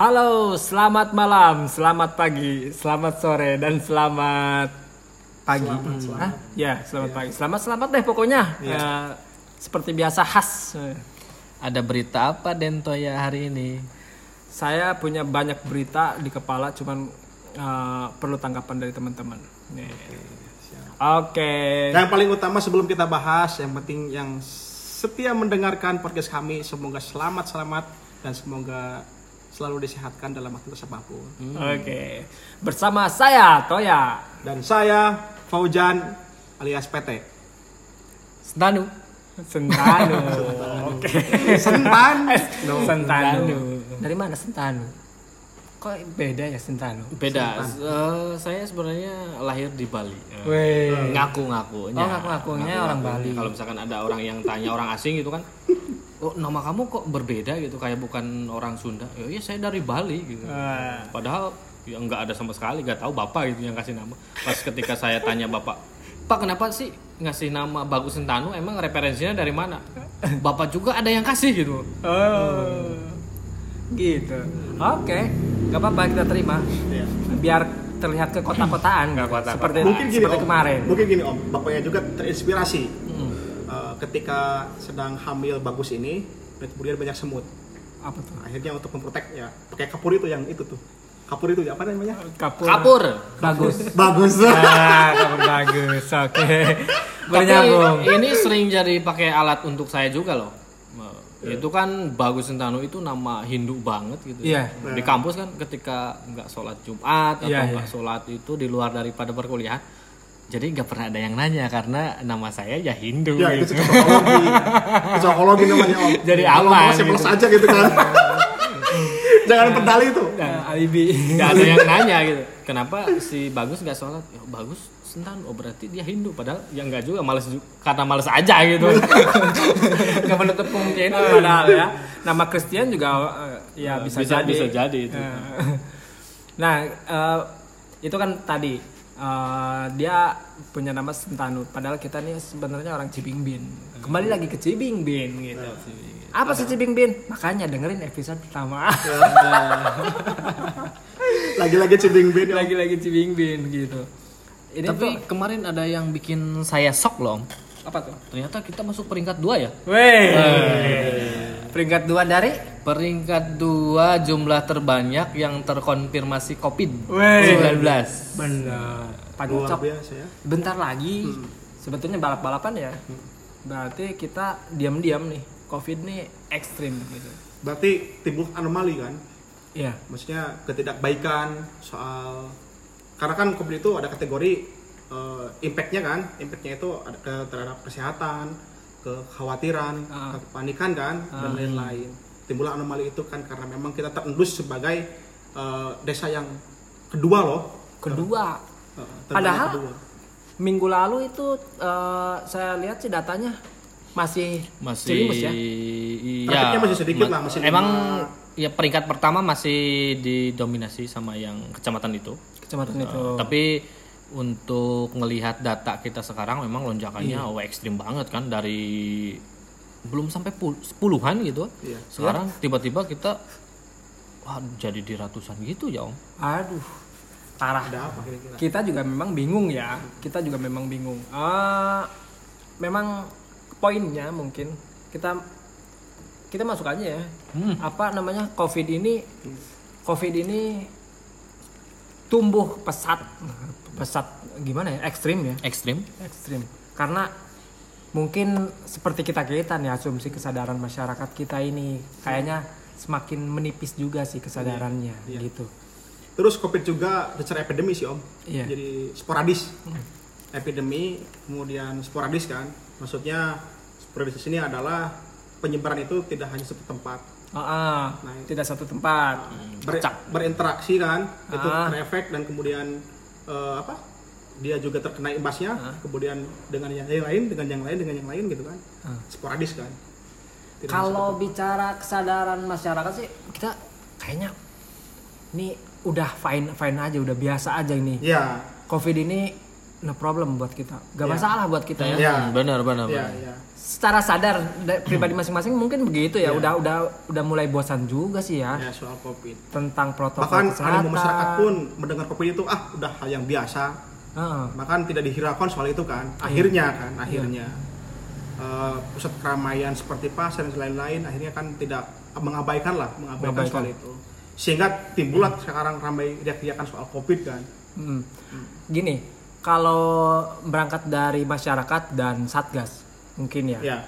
Halo, selamat malam, selamat pagi, selamat sore, dan selamat pagi. Selamat, Hmm. selamat. Hah? Ya, selamat pagi. Selamat selamat deh pokoknya. Ya, seperti biasa khas. Ada berita apa Dento ya hari ini? Saya punya banyak berita di kepala, cuman uh, perlu tanggapan dari teman-teman. Oke. Yang paling utama sebelum kita bahas, yang penting yang setia mendengarkan podcast kami, semoga selamat-selamat dan semoga selalu disehatkan dalam aktivitas apa pun. Oke. Bersama saya Toya. Dan saya Faujan alias PT. Stanu. Sentanu. Oke. Sentan. Sentanu. Dari mana Sentanu? Kok beda ya Sentanu? Beda. Eh, saya sebenarnya lahir di Bali. Eh, Weh. Ngaku-ngakunya. Oh, ngaku-ngakunya orang Bali. Kalau misalkan ada orang yang tanya orang asing gitu kan, oh nama kamu kok berbeda gitu, kayak bukan orang Sunda. Ya iya saya dari Bali gitu. Ah. Padahal ya nggak ada sama sekali, nggak tahu bapak gitu yang kasih nama. Pas ketika saya tanya bapak, Pak kenapa sih ngasih nama Bagus Sentanu? Emang referensinya dari mana? Bapak juga ada yang kasih gitu. Oh. Gitu. Oke. Gak apa-apa kita terima. Iya. Biar terlihat ke kota-kotaan gitu. kota-kotaan. Seperti Mungkin gini seperti Om. kemarin. Mungkin gini Om, bapaknya juga terinspirasi. Eh, ketika sedang hamil bagus ini, dan kemudian banyak semut. Apa tuh? Akhirnya untuk memprotek ya, pakai kapur itu yang itu tuh. Kapur itu apa namanya? Kapur. Kapur. Bagus. Bagus. ah, kapur bagus. Oke. Bernyambung. Tapi ini sering jadi pakai alat untuk saya juga loh. Itu kan Bagus Sentanu itu nama Hindu banget gitu. Iya. Di kampus kan ketika nggak sholat Jumat atau Iya, nggak sholat itu di luar daripada perkuliahan. Jadi nggak pernah ada yang nanya karena nama saya ya Hindu. Ya gitu. itu cocokologi. Cocokologi namanya Om. Jadi Kalau aman, mau simples aja gitu kan. Jangan pedali itu. Nah, alibi. Nggak ada yang nanya gitu. Kenapa si Bagus nggak sholat? Ya, Bagus Sentanu. Oh berarti dia Hindu. Padahal ya nggak juga. Males karena males aja gitu. Gak menutup kemungkinan padahal ya. Nama Kristen juga eh, ya bisa, bisa jadi. bisa jadi itu. Nah, eh, itu kan tadi eh, dia punya nama Sentanu. Padahal kita nih sebenarnya orang Cibingbin. Kembali lagi ke Cibingbin gitu. Apa sih Cibingbin? Makanya dengerin episode pertama. Lagi-lagi cibing bin. Om. Lagi-lagi Cibingbin gitu. Ini Tapi tuh kemarin ada yang bikin saya shock loh. Om. apa tuh? Ternyata kita masuk peringkat dua ya. Weh. Peringkat dua dari Peringkat dua jumlah terbanyak yang terkonfirmasi COVID-19. Weh. Benar. Biasa ya. Bentar lagi sebetulnya balap-balapan ya. Berarti kita diam-diam nih. Covid nih ekstrim gitu. Berarti timbul anomali kan? Iya. Maksudnya ketidakbaikan soal karena kan COVID itu ada kategori eh, impactnya kan, impactnya itu ada ke terhadap kesehatan, kekhawatiran, Ah. kepanikan kan, dan lain-lain. Timbul anomali itu kan karena memang kita terendus sebagai eh, desa yang kedua loh. Kedua, Eh, terbaik Padahal kedua. minggu lalu itu eh, saya lihat sih datanya masih Masih Cilimus ya. Trafficnya masih sedikit ma- lah, masih Emang lima. ya peringkat pertama masih didominasi sama yang kecamatan itu. kecamatan itu. Tapi untuk melihat data kita sekarang memang lonjakannya Iya. ekstrim banget kan dari belum sampai pul- sepuluhan gitu. Iya. Sekarang tiba-tiba kita wah, jadi di ratusan gitu ya om. Aduh, parah. Ada apa kira-kira? Kita juga memang bingung ya. Kita juga memang bingung. Ah, memang poinnya mungkin kita kita masuk aja ya. Hmm. Apa namanya COVID ini COVID ini tumbuh pesat pesat gimana ya ekstrim ya Ekstrim. ekstrim karena mungkin seperti kita kita nih asumsi kesadaran masyarakat kita ini kayaknya semakin menipis juga sih kesadarannya Iya. gitu Terus COVID juga secara epidemi sih om. Iya. Jadi sporadis. Epidemi kemudian sporadis kan. Maksudnya sporadis di sini adalah penyebaran itu tidak hanya satu tempat. Ah, ah, Nah, tidak satu tempat Ber- berinteraksi kan, itu Ah. terefek dan kemudian eh, apa? Dia juga terkena imbasnya, Ah. kemudian dengan yang, lain, dengan yang lain, dengan yang lain gitu kan. Ah. Sporadis kan. Tidak kalau bicara kesadaran masyarakat sih kita kayaknya ini udah fine fine aja udah biasa aja ini Ya, covid ini no problem buat kita gak Iya. masalah buat kita ya Iya. Hmm, benar benar. Iya, benar. iya. secara sadar da- pribadi masing-masing mungkin begitu ya Iya. udah udah udah mulai bosan juga sih ya Ya, soal Covid. tentang protokol Bahkan kesehatan masyarakat pun mendengar Covid itu ah udah hal yang biasa. Bahkan tidak dihiraukan soal itu kan. Iya. Akhirnya kan, akhirnya eh, pusat keramaian seperti pasar dan lain-lain akhirnya kan tidak mengabaikan lah, mengabaikan, Mengabaikan. soal itu. Sehingga timbullah sekarang ramai riak-riakan soal Covid kan. Mm. Gini, kalau berangkat dari masyarakat dan satgas, mungkin ya, Ya.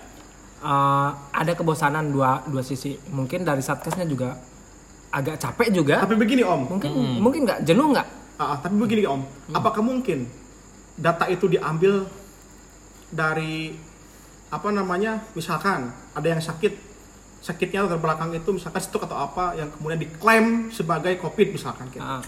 eh, ada kebosanan dua dua sisi. Mungkin dari satgasnya juga agak capek juga. Tapi begini Om, Mungkin mungkin nggak jenuh nggak? Ah, ah, tapi begini Om, apakah mungkin data itu diambil dari apa namanya? Misalkan ada yang sakit, sakitnya terbelakang itu misalkan stroke atau apa yang kemudian diklaim sebagai COVID misalkan gitu. Ah,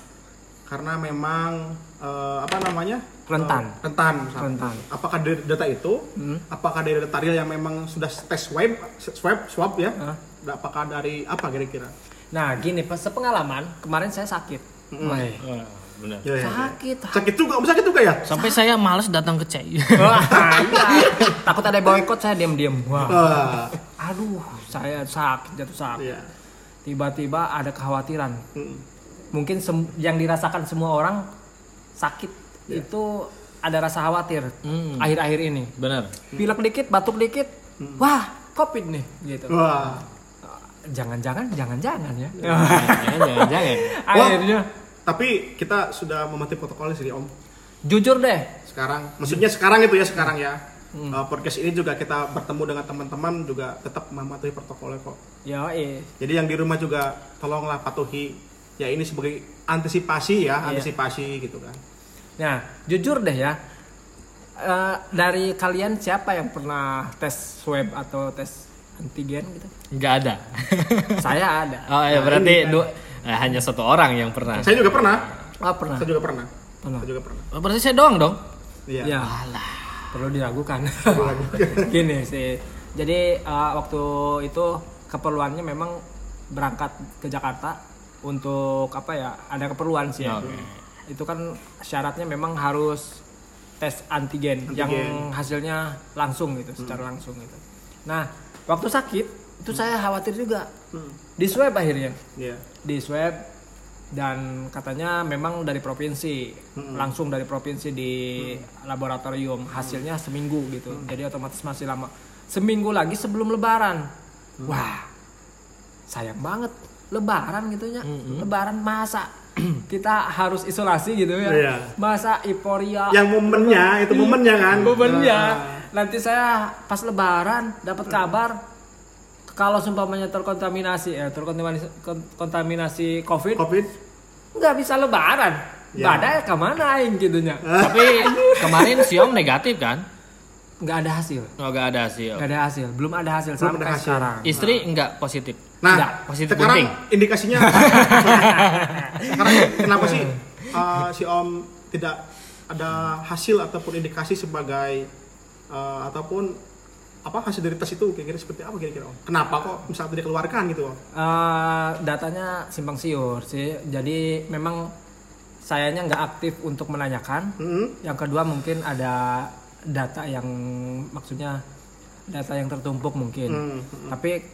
Karena memang eh, apa namanya? Rentan. Eh, rentan. misalkan. Rentan. Apakah dari data itu? Hmm. Apakah dari data real yang memang sudah tes swab, swab, swab ya? Ah. Apakah dari apa kira-kira? Nah, gini, pas sepengalaman kemarin saya sakit. Wah, Wah, benar. Ya, ya, ya. sakit. Sakit juga, sakit juga ya? Sampai saya males datang ke CI. Wah, iya. Takut ada boykot saya diam-diam. Wah. Ah, Aduh, saya sakit, jatuh sakit. iya. Tiba-tiba ada kekhawatiran. Mm. Mungkin sem- yang dirasakan semua orang sakit itu ada rasa khawatir Hmm. akhir-akhir ini. Benar. Pilek dikit, batuk dikit. Wah, Covid nih gitu. Wah. Jangan-jangan, jangan-jangan ya. Jangan jangan. Akhirnya Tapi kita sudah mematuhi protokol sih Om. jujur deh. Sekarang, maksudnya sekarang itu ya sekarang ya. Uh, podcast ini juga kita bertemu dengan teman-teman juga tetap mematuhi protokolnya kok. Ya, eh. Jadi yang di rumah juga tolonglah patuhi. Ya ini sebagai antisipasi ya, Iya. antisipasi gitu kan. Nah, jujur deh ya. Eh, dari kalian siapa yang pernah tes swab atau tes antigen gitu? Enggak ada. Saya ada. Oh ya Nah, berarti ini dua- eh, hanya satu orang yang pernah. Saya juga pernah. Oh, pernah. Saya juga pernah. Pernah. Saya juga pernah. Oh, berarti saya doang dong. Iya. Ya, perlu diragukan. Gini sih. Jadi eh, waktu itu keperluannya memang berangkat ke Jakarta untuk apa ya? Ada keperluan sih ya. Oke. Itu kan syaratnya memang harus tes antigen, yang hasilnya langsung gitu, secara langsung gitu. Nah, waktu sakit itu saya khawatir juga. Hmm. Di swab akhirnya. Iya. Di swab dan katanya memang dari provinsi. Langsung dari provinsi di laboratorium. Hasilnya seminggu gitu. Jadi otomatis masih lama. Seminggu lagi sebelum lebaran. Wah sayang banget. Lebaran gitunya lebaran masa kita harus isolasi gitu ya. Iya. masa euforia. Yang momennya itu momennya kan. momennya. Ah. nanti saya pas lebaran dapat kabar kalau seumpamanya terkontaminasi eh terkontaminasi kon- kontaminasi covid Covid. nggak bisa lebaran Ya. badai ke mana aing gitunya Tapi kemarin Siom negatif kan? nggak ada hasil Oh, enggak ada sih. nggak ada hasil belum ada hasil Belum sampai ada hasil. sekarang Istri enggak positif. Nah, Nggak, positif sekarang gunting. indikasinya sekarang kenapa sih uh, si Om tidak ada hasil ataupun indikasi sebagai uh, ataupun apa hasil dari tes itu kira-kira seperti apa kira-kira Om? Kenapa kok misalnya tidak dikeluarkan gitu Om? Eh, datanya simpang siur sih jadi memang sayanya nggak aktif untuk menanyakan Hmm? yang kedua mungkin ada data yang maksudnya data yang tertumpuk mungkin Hmm, tapi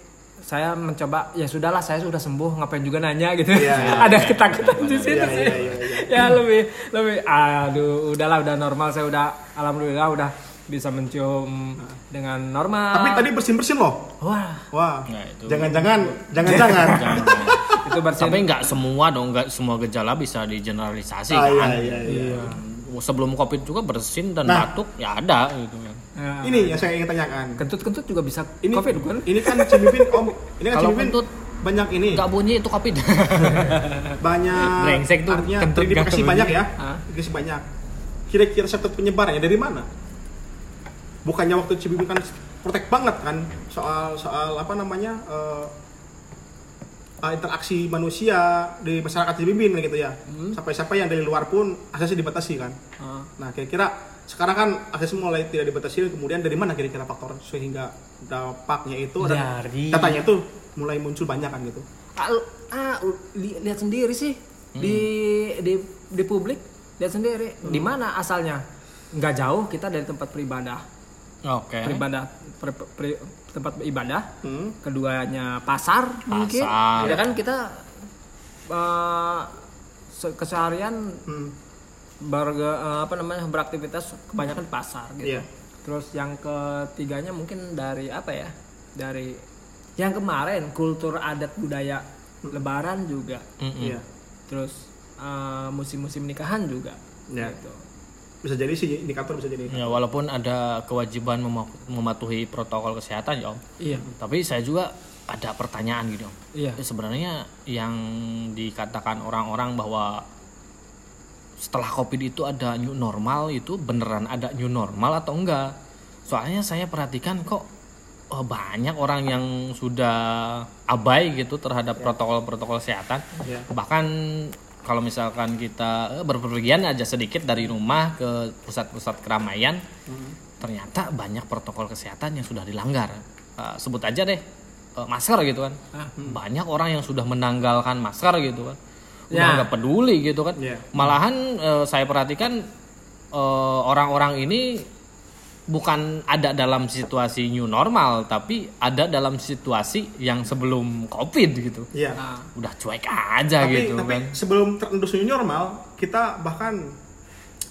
saya mencoba ya sudahlah saya sudah sembuh ngapain juga nanya gitu Iya, iya. ada ketakutan di situ Iya, sih iya, iya, iya. ya lebih lebih aduh udahlah udah normal saya udah alhamdulillah udah bisa mencium dengan normal Tapi tadi bersin-bersin loh. wah Wah. Nah, itu. Jangan-jangan, jangan-jangan. Jangan. itu bersih Tapi enggak semua dong, enggak semua gejala bisa digeneralisasi Ah, iya, kan. iya, iya. Sebelum Covid juga bersin dan Nah. batuk ya ada gitu kan. Nah, Ini yang saya ingin tanyakan. kentut-kentut juga bisa Ini covid bukan Ini kan Cimipin Om, ini kan Kalau Cimipin kentut banyak ini. enggak bunyi itu Covid. banyak Brengsek tuh, artinya kentut nggak banyak ya Hah? terinfeksi banyak kira-kira satu penyebarannya dari mana bukannya waktu Cibibin kan protek banget kan soal soal apa namanya eh, interaksi manusia di masyarakat Cibibin gitu ya. Hmm. sampai siapa yang dari luar pun aksesnya dibatasi kan. Ah. nah kira-kira sekarang kan akses mulai tidak dibatasi kemudian dari mana kira-kira faktor sehingga dampaknya itu dan Dari- datanya itu mulai muncul banyak kan gitu? Ah, ah, li- lihat sendiri sih. Di di di publik lihat sendiri. Di mana asalnya? Nggak jauh kita dari tempat beribadah. Oke. Beribadah per- per- tempat ibadah. Hmm. Keduanya pasar, mungkin. Pasar. Ya kan kita eh, se- keseharian Hmm. berge, eh, apa namanya beraktivitas kebanyakan pasar gitu. Iya. Terus yang ketiganya mungkin dari apa ya? Dari yang kemarin kultur adat budaya Lebaran juga. Mm-mm. Iya. Terus eh, musim-musim nikahan juga. Ya. Gitu. Bisa jadi sih indikator bisa jadi. Ya walaupun ada kewajiban mema- mematuhi protokol kesehatan ya Om. Iya. Tapi saya juga ada pertanyaan gitu Om. Iya. Ya, sebenarnya yang dikatakan orang-orang bahwa setelah covid itu ada new normal itu beneran ada new normal atau enggak soalnya saya perhatikan kok oh, banyak orang yang sudah abai gitu terhadap protokol-protokol kesehatan Ya. bahkan kalau misalkan kita eh, berpergian aja sedikit dari rumah ke pusat-pusat keramaian ternyata banyak protokol kesehatan yang sudah dilanggar Eh, sebut aja deh eh, masker gitu kan Ah. banyak orang yang sudah menanggalkan masker gitu kan udah Ya. nggak peduli gitu kan Ya. malahan eh, saya perhatikan orang-orang ini bukan ada dalam situasi new normal tapi ada dalam situasi yang sebelum covid gitu. Iya. Nah, udah cuek aja tapi gitu tapi kan. sebelum terendus new normal kita bahkan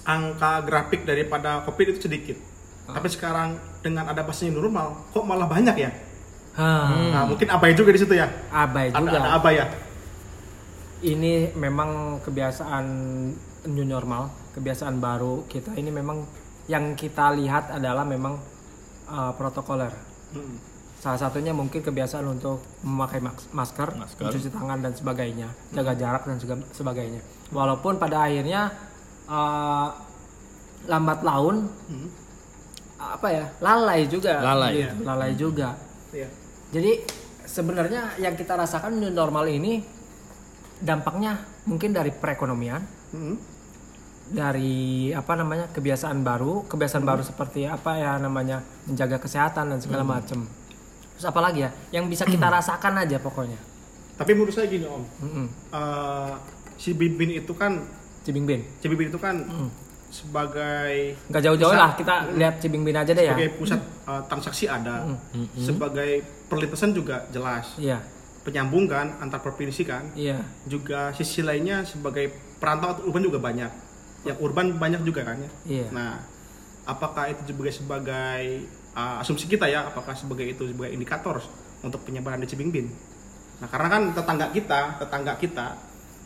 angka grafik daripada covid itu sedikit. Tapi sekarang dengan ada bahasa new normal kok malah banyak ya? Ah, nah mungkin abai juga di situ ya. Abai ada, juga. ada abai ya? Ini memang kebiasaan new normal, kebiasaan baru kita ini memang yang kita lihat adalah memang uh, protokoler. Hmm. Salah satunya mungkin kebiasaan untuk memakai masker, Masker. mencuci tangan dan sebagainya, jaga jarak dan juga sebagainya. Walaupun pada akhirnya uh, lambat laun Hmm. apa ya lalai juga, Lalai, gitu, lalai juga. Iya. Jadi sebenarnya yang kita rasakan new normal ini dampaknya mungkin dari perekonomian, Hmm. Dari apa namanya kebiasaan baru, kebiasaan baru seperti apa ya namanya menjaga kesehatan dan segala macam. Terus apa lagi ya yang bisa kita rasakan aja pokoknya. tapi menurut saya gini om. Mm-mm. Eh, si Bibin itu kan Cibing Bin. si Bibin itu kan sebagai Nggak jauh-jauh lah kita lihat Cibing Bin aja deh ya. sebagai pusat eh, transaksi ada. Sebagai perlintasan juga jelas. Iya, penyambung kan antar provinsi kan. Iya, juga sisi lainnya sebagai perantau atau urban juga banyak yang urban banyak juga kan ya. Iya. nah apakah itu juga sebagai uh, asumsi kita ya apakah sebagai itu sebagai indikator untuk penyebaran di Cibingbin nah karena kan tetangga kita tetangga kita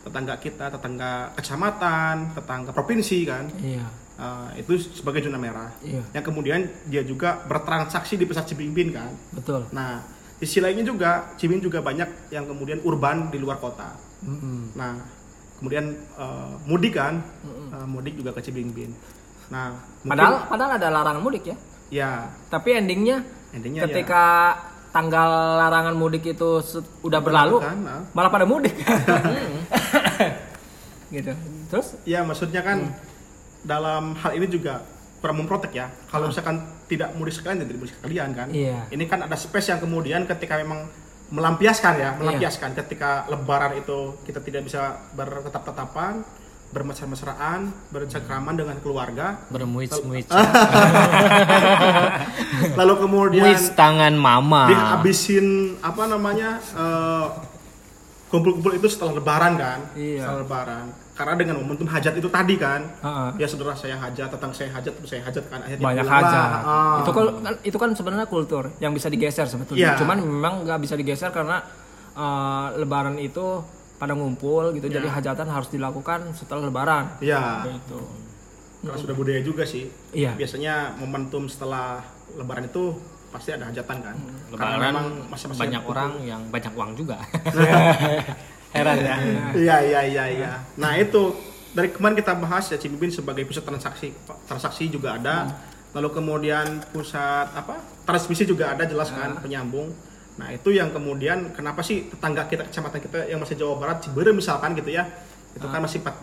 tetangga kita tetangga kecamatan tetangga provinsi kan Iya, uh, itu sebagai zona merah. Iya, yang kemudian dia juga bertransaksi di pusat Cibingbin kan. Betul. nah sisi lainnya juga Cibin juga banyak yang kemudian urban di luar kota. Mm-mm. Nah, kemudian eh, mudik kan. Eh, mudik juga ke Cibingbin. Nah, mungkin- Padahal padahal ada larangan mudik ya. ya Tapi endingnya intinya ketika tanggal larangan mudik itu se- udah berlalu, kan, nah. malah pada mudik. gitu. Terus ya maksudnya kan dalam hal ini juga kurang memprotek ya. Kalau misalkan tidak mudik sekalian tidak mudik sekalian kan. Iya. Ini kan ada space yang kemudian ketika memang melampiaskan ya, melampiaskan. Ketika lebaran itu kita tidak bisa bertetap-tetapan, bermesra-mesraan, bercengkraman dengan keluarga. bermuiz-muiz Lalu kemudian muiz tangan mama. dihabisin apa namanya eh, kumpul-kumpul itu setelah lebaran kan? Iya. setelah lebaran karena dengan momentum hajat itu tadi kan Heeh. ya saudara saya hajat tetang saya hajat terus saya hajat kan akhirnya banyak lah. Ah. Itu kan itu kan sebenarnya kultur yang bisa digeser sebetulnya. Iya. Cuman memang nggak bisa digeser karena eh, lebaran itu pada ngumpul gitu. Jadi Iya. hajatan harus dilakukan setelah lebaran. ya Gitu. karena sudah budaya juga sih Iya. biasanya momentum setelah lebaran itu pasti ada hajatan kan Karena lebaran memang masa-masa banyak orang yang banyak uang juga Heran ya. Iya iya iya iya. Nah itu dari kemarin kita bahas ya Cibibin sebagai pusat transaksi transaksi juga ada. Lalu kemudian pusat apa transmisi juga ada jelas kan penyambung. Nah itu yang kemudian kenapa sih tetangga kita kecamatan kita yang masih Jawa Barat Ciberem misalkan gitu ya itu kan masih 14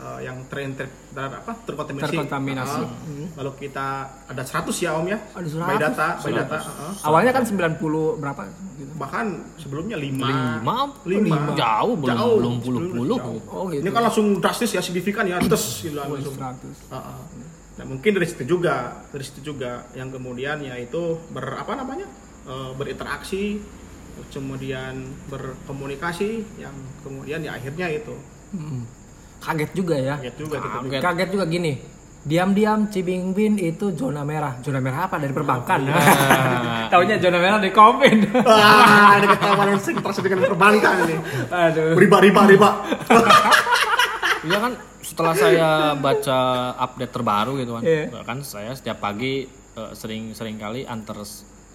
eh, yang dan apa terkontaminasi. Terkontaminasi. Ah. Lalu kita ada 100 ya Om ya. Ada 100. By data, by data. heeh. Awalnya kan 90 berapa gitu. Bahkan sebelumnya 5 lima Lima. jauh belum Jauh, belum puluh sebelumnya puluh jauh. Oh gitu. Ini kan langsung drastis ya signifikan ya, terus gitu langsung. 100. Heeh. Nah, mungkin dari situ juga, dari situ juga yang kemudian yaitu ber apa namanya? eh, berinteraksi kemudian berkomunikasi yang kemudian ya akhirnya itu Mm. Kaget juga ya. kaget juga Kaget. Kaget juga gini. Diam-diam Cibing Bin itu zona merah. Zona merah apa dari perbankan? Taunya zona merah di Covid. Wah, ini ketahuan yang terus dengan perbankan ini. Aduh. Riba, riba, riba. Iya kan setelah saya baca update terbaru gitu kan. Iya. Kan saya setiap pagi eh, sering sering kali antar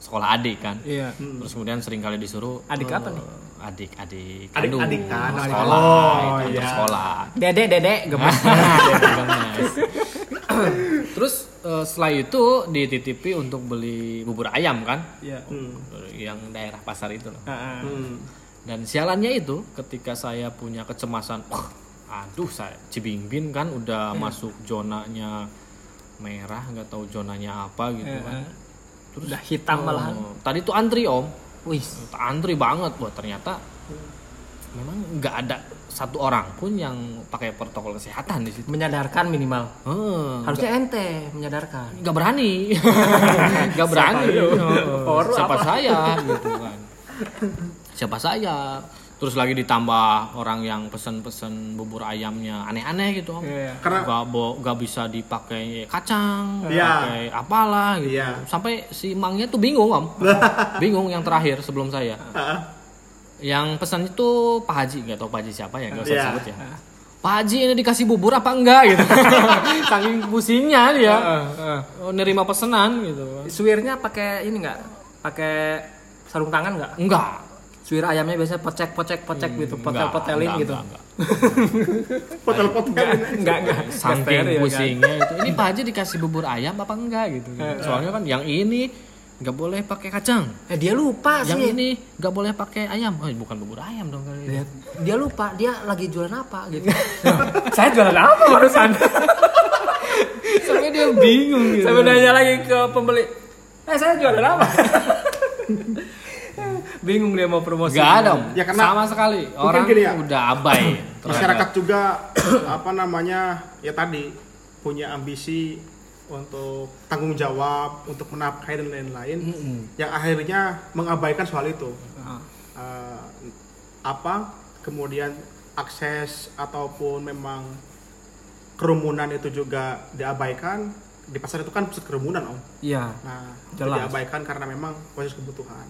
sekolah adik kan. Iya. Terus kemudian sering kali disuruh Adik eh, apa nih? Adik adik Adik- kandung. adik kan? sekolah Oh, itu iya. sekolah. Dedek, dedek, gemes. Gemes. Terus eh, setelah itu dititipi untuk beli bubur ayam kan, Iya. Hmm. yang daerah pasar itu loh. Heeh. Hmm. Dan sialannya itu ketika saya punya kecemasan, wah, aduh saya Cibingbin kan udah masuk zonanya merah, nggak tahu zonanya apa gitu Iya. kan. Terus udah hitam malahan. Oh, tadi tuh antri om, Wih. antri banget, wah ternyata memang nggak ada satu orang pun yang pakai protokol kesehatan di situ. Menyadarkan minimal. Hmm, Harusnya ente menyadarkan. nggak berani nggak berani lu? Oh, siapa apa? saya gitu kan siapa saya terus lagi ditambah orang yang pesen-pesen bubur ayamnya aneh-aneh gitu om Iya. Karena nggak bo- nggak bisa dipakai kacang Iya. pakai apalah gitu Iya. sampai si mangnya tuh bingung om bingung yang terakhir sebelum saya yang pesan itu Pak Haji nggak tahu Pak Haji siapa ya nggak usah Iya. sebut ya Pak Haji ini dikasih bubur apa enggak gitu saking pusingnya dia Heeh. oh, nerima pesanan gitu Suwirnya pakai ini enggak? Pakai sarung tangan enggak? enggak Suwir ayamnya biasanya pocek pocek pocek gitu, potel potelin enggak, gitu. enggak, enggak. Potel-potel ini. Enggak enggak. saking Steril, kan? pusingnya itu ini Pak Haji dikasih bubur ayam apa enggak gitu, soalnya kan yang ini nggak boleh pakai kacang Eh dia lupa yang sih. ini nggak boleh pakai ayam oh bukan bubur ayam dong kali Dia, dia lupa dia lagi jualan apa gitu. Saya jualan apa barusan? sampai dia bingung gitu Saya nanya lagi ke pembeli. Eh saya jualan apa? Bingung dia mau promosi. nggak ada om Ya, karena- sama sekali orang gini ya. udah abai Masyarakat juga apa namanya ya tadi punya ambisi untuk tanggung jawab, untuk menafkahi dan lain-lain, yang akhirnya mengabaikan soal itu. Ah. Eh, apa kemudian akses ataupun memang kerumunan itu juga diabaikan di pasar itu kan pusat kerumunan om Iya. nah Jelas. diabaikan karena memang proses kebutuhan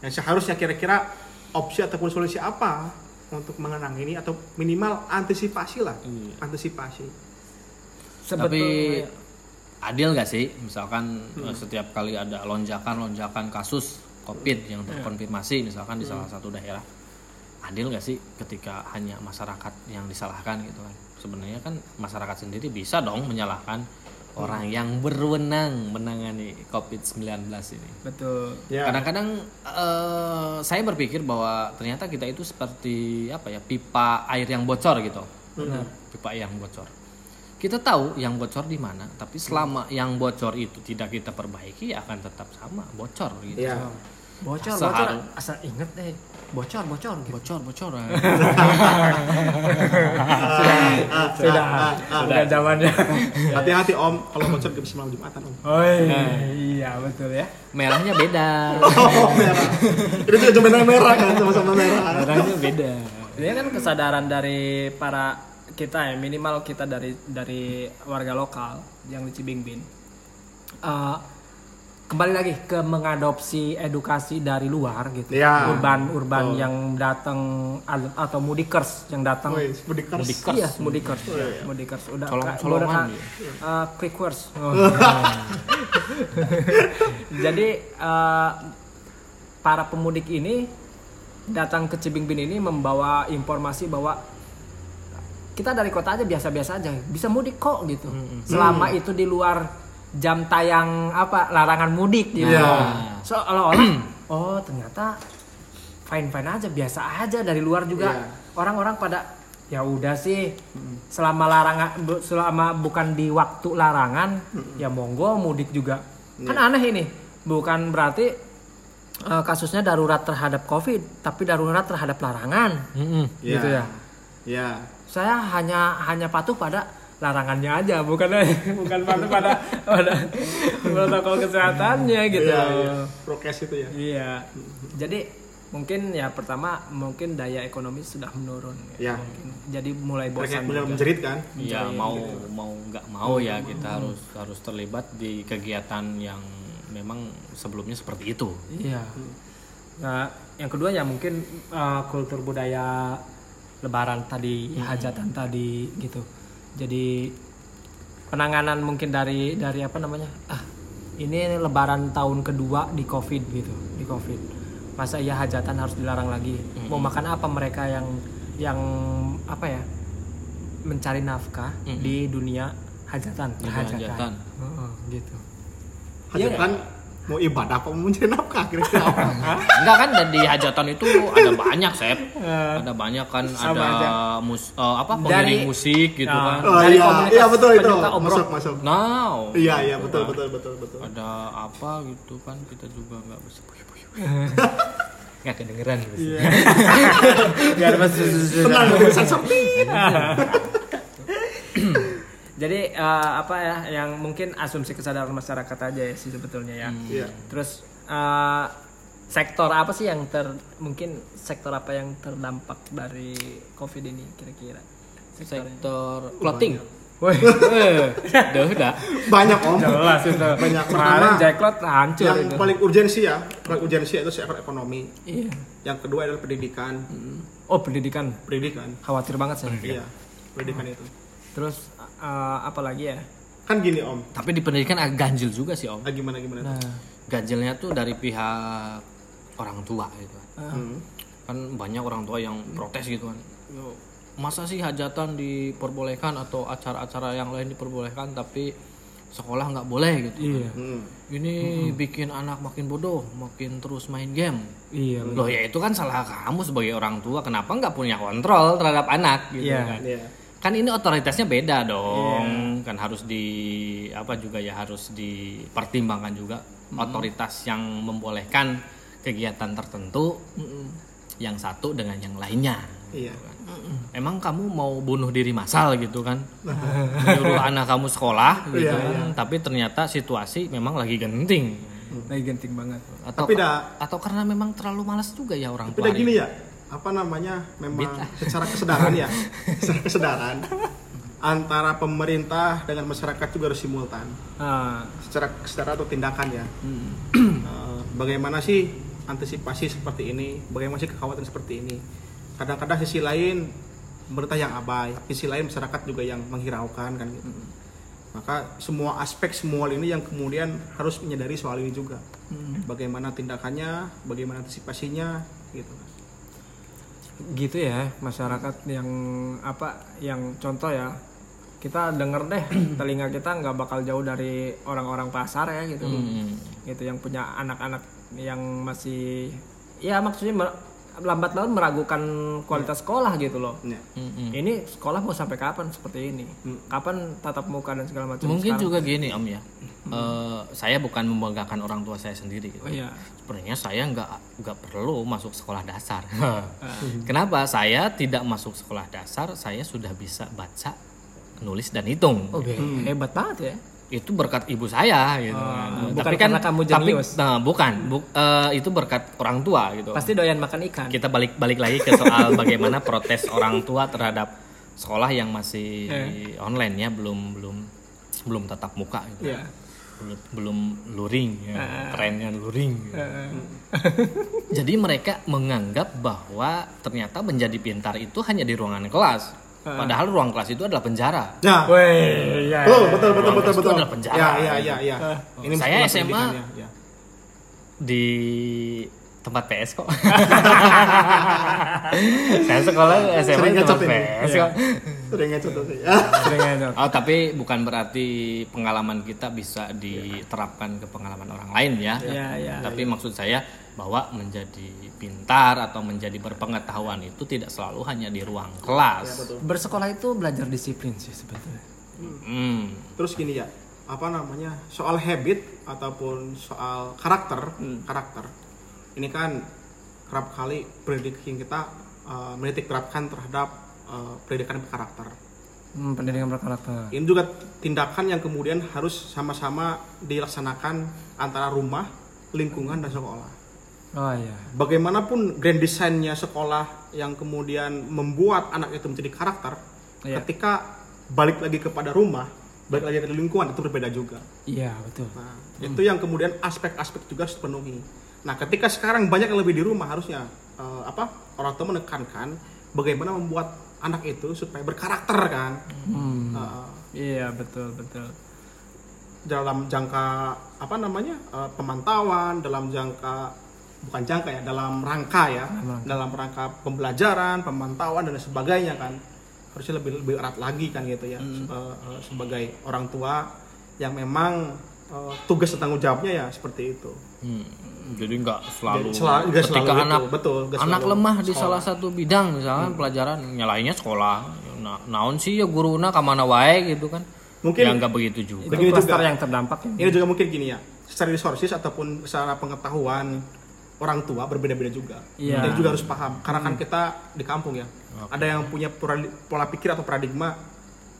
yang seharusnya kira-kira opsi ataupun solusi apa untuk mengenang ini atau minimal antisipasi lah. Iya. antisipasi. Tapi Sebetulnya adil nggak sih? Misalkan eh, setiap kali ada lonjakan lonjakan kasus covid yang terkonfirmasi misalkan di salah satu daerah adil nggak sih ketika hanya masyarakat yang disalahkan gitu kan? Sebenarnya kan masyarakat sendiri bisa dong menyalahkan orang yang berwenang menangani covid 19 ini. Betul. ya. Kadang-kadang eh, saya berpikir bahwa ternyata kita itu seperti apa ya pipa air yang bocor gitu. Benar. pipa air yang bocor. Kita tahu yang bocor di mana tapi selama yang bocor itu tidak kita perbaiki akan tetap sama bocor gitu. Ya Bocor, Asal bocor. Asal inget deh. Bocor, bocor. Gitu. bocor bocor Sudah, sudah zamannya. hati-hati om kalau bocor gak bisa malam jumatan om Oh iya, betul ya. merahnya beda oh merah itu juga cuma merah kan sama-sama merah merahnya beda Ini kan kesadaran dari para kita ya, minimal kita dari dari warga lokal yang di Cibingbin. Eh, kembali lagi ke mengadopsi edukasi dari luar gitu. Iya. Urban urban yang datang atau mudikers yang datang mudikers. Mudikers. Iya, mudikers. Mudikers udah Colong-colongan udah, dia. uh, quickwords. Oh. Jadi uh, para pemudik ini datang ke Cibingbin ini membawa informasi bahwa kita dari kota aja biasa-biasa aja bisa mudik kok gitu. Selama itu di luar jam tayang apa larangan mudik gitu. Iya. Seolah-olah oh ternyata fine-fine aja biasa aja dari luar juga Iya. orang-orang pada ya udah sih selama larangan selama bukan di waktu larangan ya monggo mudik juga kan aneh ini bukan berarti eh, kasusnya darurat terhadap covid tapi darurat terhadap larangan Mm-mm. gitu ya ya saya hanya hanya patuh pada larangannya aja bukan bukan pada pada pada protokol kesehatannya gitu Iya, iya. Prokes itu ya. Iya. Jadi mungkin ya pertama mungkin daya ekonomi sudah menurun. Ya. Mungkin. Jadi mulai bosan mulai menjerit kan. Iya mau mau nggak mau ya kita harus harus terlibat di kegiatan yang memang sebelumnya seperti itu. Iya. Nah, yang kedua ya mungkin uh, kultur budaya lebaran tadi, hajatan tadi gitu. Jadi penanganan mungkin dari dari apa namanya? Ah, ini lebaran tahun kedua di Covid gitu, di Covid. Masa iya hajatan harus dilarang lagi? Mau makan apa mereka yang yang apa ya? mencari nafkah di dunia hajatan, Di hajatan. hajatan. Heeh, gitu. Hajatan kan mau ibadah apa mau mencari nafkah kira-kira? Enggak kan dan di hajatan itu ada banyak sep, ada banyak kan Sama ada aja. mus, eh, apa Dari- musik gitu Nah. kan. Oh Dari iya, komunitas iya betul itu. Masuk, masuk. Now, Iya, iya betul betul betul betul. ada apa gitu kan kita juga nggak bisa Nggak kedengeran gitu. Iya. Biar masih Tenang, bisa sepi. Jadi eh, apa ya yang mungkin asumsi kesadaran masyarakat aja ya sih sebetulnya ya. Iya. Terus eh, sektor apa sih yang ter mungkin sektor apa yang terdampak dari covid ini kira-kira? sektor clothing. Woi, Udah udah. Banyak om. jelas itu. Banyak. Kemarin Pertama, Jacklot hancur Yang itu. paling urgensi ya, paling urgensi itu sektor ekonomi. Iya. Yang kedua adalah pendidikan. Oh pendidikan, Pendidikan. khawatir banget saya. Iya, pendidikan itu. Terus eh, apa lagi ya? Kan gini om, Tapi di pendidikan agak ganjil juga sih om. ah, gimana gimana? Nah, Ganjilnya tuh dari pihak orang tua gitu. Hmm. Kan banyak orang tua yang protes gitu kan. Masa sih hajatan diperbolehkan atau acara-acara yang lain diperbolehkan tapi sekolah nggak boleh gitu. iya, Hmm. Ini bikin anak makin bodoh, makin terus main game. iya. Loh ya itu kan salah kamu sebagai orang tua kenapa nggak punya kontrol terhadap anak gitu Iya. kan. Iya. Kan ini otoritasnya beda dong. Kan harus di apa juga ya harus dipertimbangkan juga otoritas yang membolehkan kegiatan tertentu yang satu dengan yang lainnya. Iya. Emang kamu mau bunuh diri massal gitu kan? Menyuruh anak kamu sekolah gitu Iya, kan. Tapi ternyata situasi memang lagi genting. Lagi genting banget. Atau Tapi dah- atau karena memang terlalu malas juga ya orang Tapi tua. udah gini ya, apa namanya? Memang secara kesadaran ya, secara kesadaran antara pemerintah dengan masyarakat juga harus simultan. Ah, Secara kesadaran atau tindakan ya. Hmm. Eh, bagaimana sih antisipasi seperti ini? Bagaimana sih kekhawatiran seperti ini? Kadang-kadang sisi lain pemerintah yang abai, sisi lain masyarakat juga yang menghiraukan kan gitu. Maka semua aspek semua ini yang kemudian harus menyadari soal ini juga. Bagaimana tindakannya, bagaimana antisipasinya gitu. Gitu ya masyarakat yang apa yang contoh ya kita denger deh telinga kita nggak bakal jauh dari orang-orang pasar ya gitu Hmm. gitu yang punya anak-anak yang masih ya maksudnya lambat laun meragukan kualitas sekolah gitu loh Ya. Mm-mm. ini sekolah mau sampai kapan seperti ini kapan tatap muka dan segala macam Mungkin Sekarang- juga gini Om ya. Eh, saya bukan membanggakan orang tua saya sendiri gitu. oh iya Sebenarnya saya nggak nggak perlu masuk sekolah dasar. Kenapa? Saya tidak masuk sekolah dasar, saya sudah bisa baca, nulis dan hitung. oke hebat banget ya Itu berkat ibu saya gitu. kan. bukan karena kamu tapi jenius. nah, bukan, Bu- eh, itu berkat orang tua gitu. pasti doyan makan ikan Kita balik balik lagi ke soal bagaimana protes orang tua terhadap sekolah yang masih online ya, belum belum belum tatap muka gitu. Iya. belum, belum luring ya, trennya luring Eh, jadi mereka menganggap bahwa ternyata menjadi pintar itu hanya di ruangan kelas padahal ruang kelas itu adalah penjara Ya. Weh, ya, Betul, ya. betul, betul, Ruang betul, kelas itu betul. adalah penjara. Ya, ya, ya, ya. Ini Saya SMA. ya. di tempat PS kok saya sekolah SMA Sering di tempat ini. PS Iya. kok Sering ngecot tuh. Ya. Sering aja. Oh tapi bukan berarti pengalaman kita bisa diterapkan ke pengalaman orang lain ya. Iya, iya, Tapi maksud saya bahwa menjadi pintar atau menjadi berpengetahuan itu tidak selalu hanya di ruang kelas. bersekolah itu belajar disiplin sih sebetulnya Hmm. Terus gini ya, apa namanya? Soal habit ataupun soal karakter, karakter. Ini kan kerap kali pendidikan kita uh, menitik terapkan terhadap uh, pendidikan karakter. Hmm, pendidikan berkarakter. Ini juga tindakan yang kemudian harus sama-sama dilaksanakan antara rumah, lingkungan dan sekolah. Oh iya. Bagaimanapun grand desainnya sekolah yang kemudian membuat anak itu menjadi karakter, Iya. ketika balik lagi kepada rumah, balik lagi ke lingkungan itu berbeda juga. Iya, betul. Nah, itu yang kemudian aspek-aspek juga harus dipenuhi. Nah, ketika sekarang banyak yang lebih di rumah harusnya eh, apa orang tua menekankan bagaimana membuat anak itu supaya berkarakter kan Hmm. Eh, Iya, betul, betul. dalam jangka apa namanya eh, pemantauan, dalam jangka bukan jangka ya, dalam rangka ya, Dalam rangka. dalam rangka pembelajaran, pemantauan dan sebagainya kan harusnya lebih lebih erat lagi kan gitu ya Hmm. Eh, eh, sebagai orang tua yang memang eh, tugas dan tanggung jawabnya ya seperti itu. Hmm, jadi nggak selalu nggak ketika selalu anak itu, betul, nggak anak selalu lemah di sekolah. Hmm. salah satu bidang misalkan pelajaran nyalainnya sekolah nah, naon sih ya guruna kamana wae gitu kan Mungkin- ya nggak begitu juga Itu Begini juga. yang terdampak ya. Ini juga mungkin gini ya, secara resources ataupun secara pengetahuan orang tua berbeda-beda juga. Iya. Jadi juga harus paham, karena kan kita di kampung ya, ada yang punya pola, pola pikir atau paradigma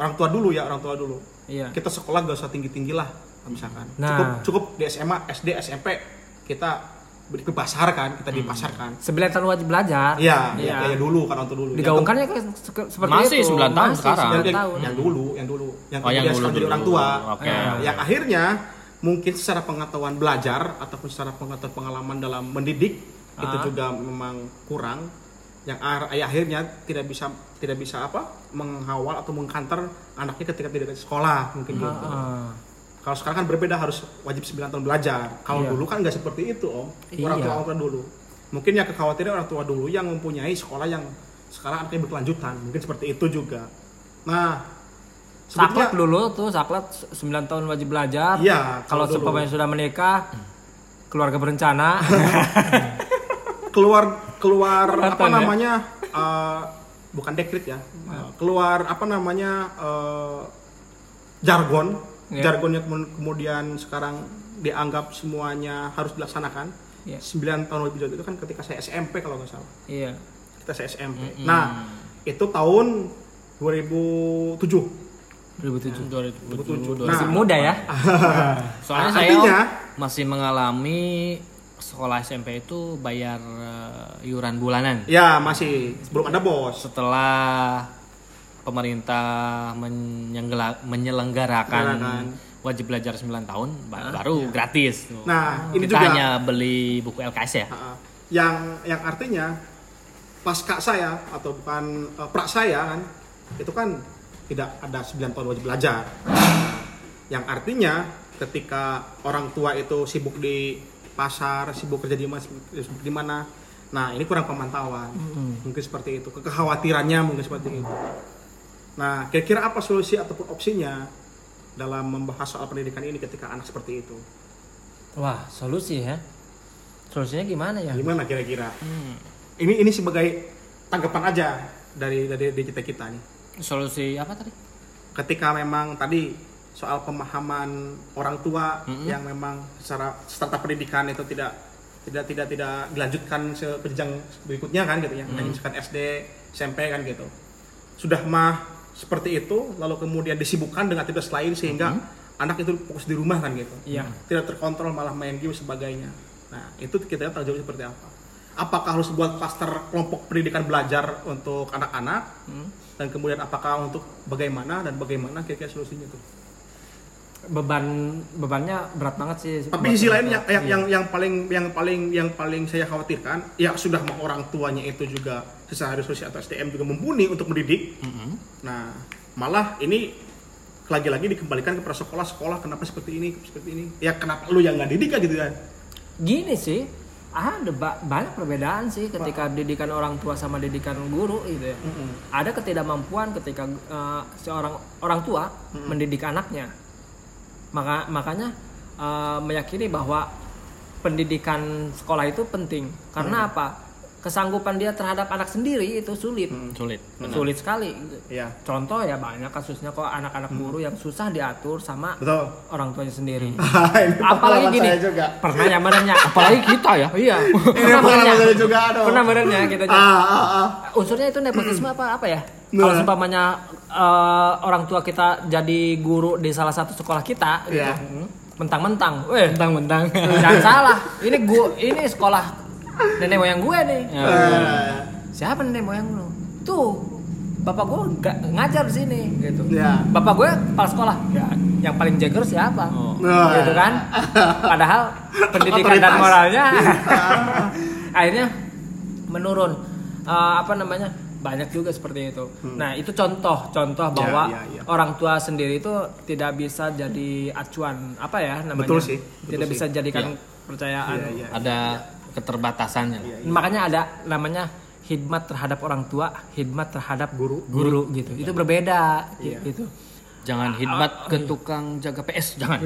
orang tua dulu ya, orang tua dulu. Iya. Kita sekolah gak usah tinggi-tinggi lah, misalkan. Nah. Cukup cukup di SMA, SD, SMP kita ke pasar kan, kita di pasar kan. Sembilan tahun wajib belajar. Iya, Iya. ya, ya dulu kan tua dulu. Digaungkannya kayak se- seperti Masih itu. 9 tahun Masih sekarang. yang, 9 yang, tahun. yang dulu, yang dulu, yang Oh, yang dulu sekarang jadi dulu. orang tua. Oke. Nah, yang akhirnya mungkin secara pengetahuan belajar ataupun secara pengetahuan pengalaman dalam mendidik itu Ah. juga memang kurang. Yang ya, akhirnya tidak bisa tidak bisa apa menghawal atau mengkanter anaknya ketika tidak di sekolah mungkin gitu. Kalau sekarang kan berbeda harus wajib 9 tahun belajar. Kalau Iya. dulu kan nggak seperti itu om. Orang Iya. tua orang tua dulu. Mungkin yang kekhawatiran orang tua dulu yang mempunyai sekolah yang sekarang anaknya berkelanjutan. Mungkin seperti itu juga. Nah, Saklat dulu tuh saklat 9 tahun wajib belajar. Iya, Kalau seumpamanya sudah menikah, keluarga berencana. keluar keluar apa ya. namanya eh, bukan dekrit ya Eh, keluar apa namanya eh, jargon Ya. jargon yang kemu- kemudian sekarang dianggap semuanya harus dilaksanakan Iya. 9 tahun lebih dulu itu kan ketika saya SMP kalau nggak salah iya. kita saya SMP nah itu tahun 2007 2007. 2007 Nah. Masih muda ya. soalnya Nah, saya artinya- masih mengalami sekolah SMP itu bayar eh, iuran bulanan ya masih belum ada bos setelah pemerintah menyelenggarakan wajib belajar 9 tahun ba- baru gratis. Tuh. Nah, ini kita juga- hanya beli buku LKS ya? Yang yang artinya pasca saya atau bukan eh, pra saya kan itu kan tidak ada 9 tahun wajib belajar. Yang artinya ketika orang tua itu sibuk di pasar sibuk kerja di mas sibuk di mana nah ini kurang pemantauan. Mungkin seperti itu. Kekhawatirannya mungkin seperti itu nah kira-kira apa solusi ataupun opsinya dalam membahas soal pendidikan ini ketika anak seperti itu? Wah, solusi ya. Solusinya gimana ya? gimana kira-kira? Ini ini sebagai tanggapan aja dari dari, dari kita kita nih. Solusi apa tadi? Ketika memang tadi soal pemahaman orang tua Mm-mm. yang memang secara serta pendidikan itu tidak tidak tidak tidak dilanjutkan ke jenjang berikutnya kan gitu ya. Hanya misalkan SD SMP kan gitu. Sudah mah seperti itu lalu kemudian disibukkan dengan aktivitas lain sehingga anak itu fokus di rumah kan gitu. Iya. tidak terkontrol malah main game sebagainya. Nah itu kita lihat tanggung jawab seperti apa. Apakah harus buat klaster kelompok pendidikan belajar untuk anak-anak? Hmm. dan kemudian apakah untuk bagaimana dan bagaimana kira-kira solusinya tuh Beban bebannya berat banget sih. tapi sisi lain yang, yang Iya. yang yang paling yang paling yang paling saya khawatirkan ya sudah mau orang tuanya itu juga secara resource atau SDM juga mumpuni untuk mendidik nah malah ini lagi-lagi dikembalikan kepada sekolah-sekolah kenapa seperti ini seperti ini ya kenapa lu yang nggak didik kan gitu kan Gini sih, ada ba- banyak perbedaan sih ketika didikan orang tua sama didikan guru gitu ya. Ada ketidakmampuan ketika eh, seorang orang tua mendidik anaknya. Maka makanya eh, meyakini bahwa pendidikan sekolah itu penting. Karena apa? Kesanggupan dia terhadap anak sendiri itu sulit. sulit benar. Sulit sekali. Iya Contoh ya banyak kasusnya kok anak-anak guru yang susah diatur sama betul orang tuanya sendiri. Apalagi gini, juga pernah ya benernya. apalagi kita ya Iya. ini Pernah benernya. juga aduh Pernah benernya kita ah, ah, ah. unsurnya itu nepotisme apa apa ya? Kalau Nah. seumpamanya eh, orang tua kita jadi guru di salah satu sekolah kita, gitu. Iya. Hmm. mentang-mentang, weh, mentang-mentang, jangan salah. Ini gua, ini sekolah nenek moyang gue nih. Eh, Siapa nenek moyang lu? Tuh, bapak gue nggak ngajar di sini, gitu. Ya. Bapak gue kepala sekolah, ya, yang paling jager siapa? Oh. Gitu kan? Padahal pendidikan dan moralnya akhirnya menurun. Eh, apa namanya? Banyak juga seperti itu. Nah, itu contoh, contoh bahwa ya, ya. orang tua sendiri itu tidak bisa jadi acuan apa ya namanya? Betul sih, betul tidak sih. bisa jadikan Iya. kepercayaan. Iya, iya. Ada keterbatasannya. Makanya ada namanya hikmat terhadap orang tua, hikmat terhadap Guru. guru gitu. Itu berbeda Iya. gitu. Jangan hikmat ke tukang jaga PS, jangan.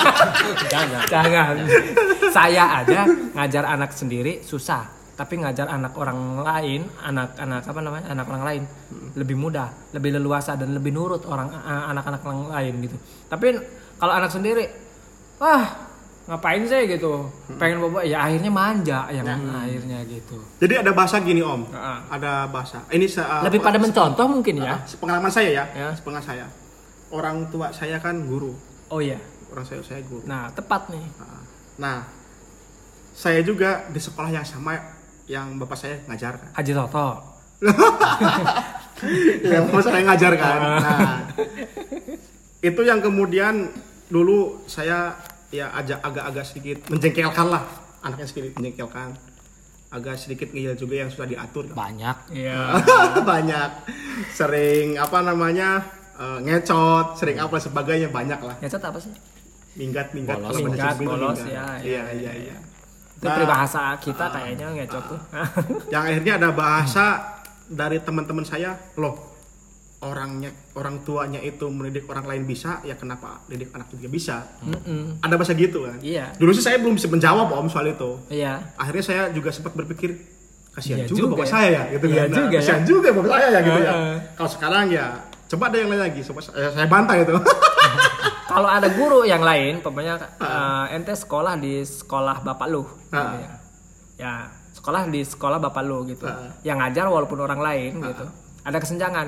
Jangan. Jangan. Saya aja ngajar anak sendiri susah, tapi ngajar anak orang lain, anak-anak apa namanya? anak orang lain lebih mudah, lebih leluasa dan lebih nurut orang anak-anak orang lain gitu. Tapi kalau anak sendiri, wah ngapain sih gitu? Pengen bobo ya akhirnya manja yang akhirnya gitu. Jadi ada bahasa gini Om. Heeh. Ada bahasa. Ini se- uh, Lebih pada mencontoh mungkin ya. pengalaman saya ya, Ya. pengalaman saya. Orang tua saya kan guru. Oh iya. Orang saya saya guru. Nah, tepat nih. Nah, saya juga di sekolah yang sama yang bapak saya ngajarkan. Haji Toto. yang bapak saya ngajarkan. Nah, itu yang kemudian dulu saya ya ajak agak-agak sedikit menjengkelkan lah anaknya sedikit menjengkelkan agak sedikit ngeyel juga yang sudah diatur Banyak. Iya. banyak sering apa namanya eh, ngecot sering apa sebagainya banyak lah Ngecet apa sih? minggat minggat Bolos. Minggat, bolos, ya, iya ya, iya iya Itu Nah, peribahasa kita kayaknya ngecot tuh. yang akhirnya ada bahasa dari teman-teman saya loh orangnya orang tuanya itu mendidik orang lain bisa ya kenapa didik anak juga bisa Mm-mm. ada bahasa gitu kan Iya. dulu sih saya belum bisa menjawab om soal itu Iya. akhirnya saya juga sempat berpikir kasihan Iya juga, juga bapak ya. saya ya gitu Iya kan Nah, juga ya. kasihan juga bapak saya ya gitu ya Heeh. kalau sekarang ya coba ada yang lain lagi coba saya, saya bantah itu Kalau ada guru yang lain, pokoknya eh, ente sekolah di sekolah bapak lu. gitu Ah. ya. ya, sekolah di sekolah bapak lu gitu. Ah. Yang ngajar walaupun orang lain gitu. Ada kesenjangan.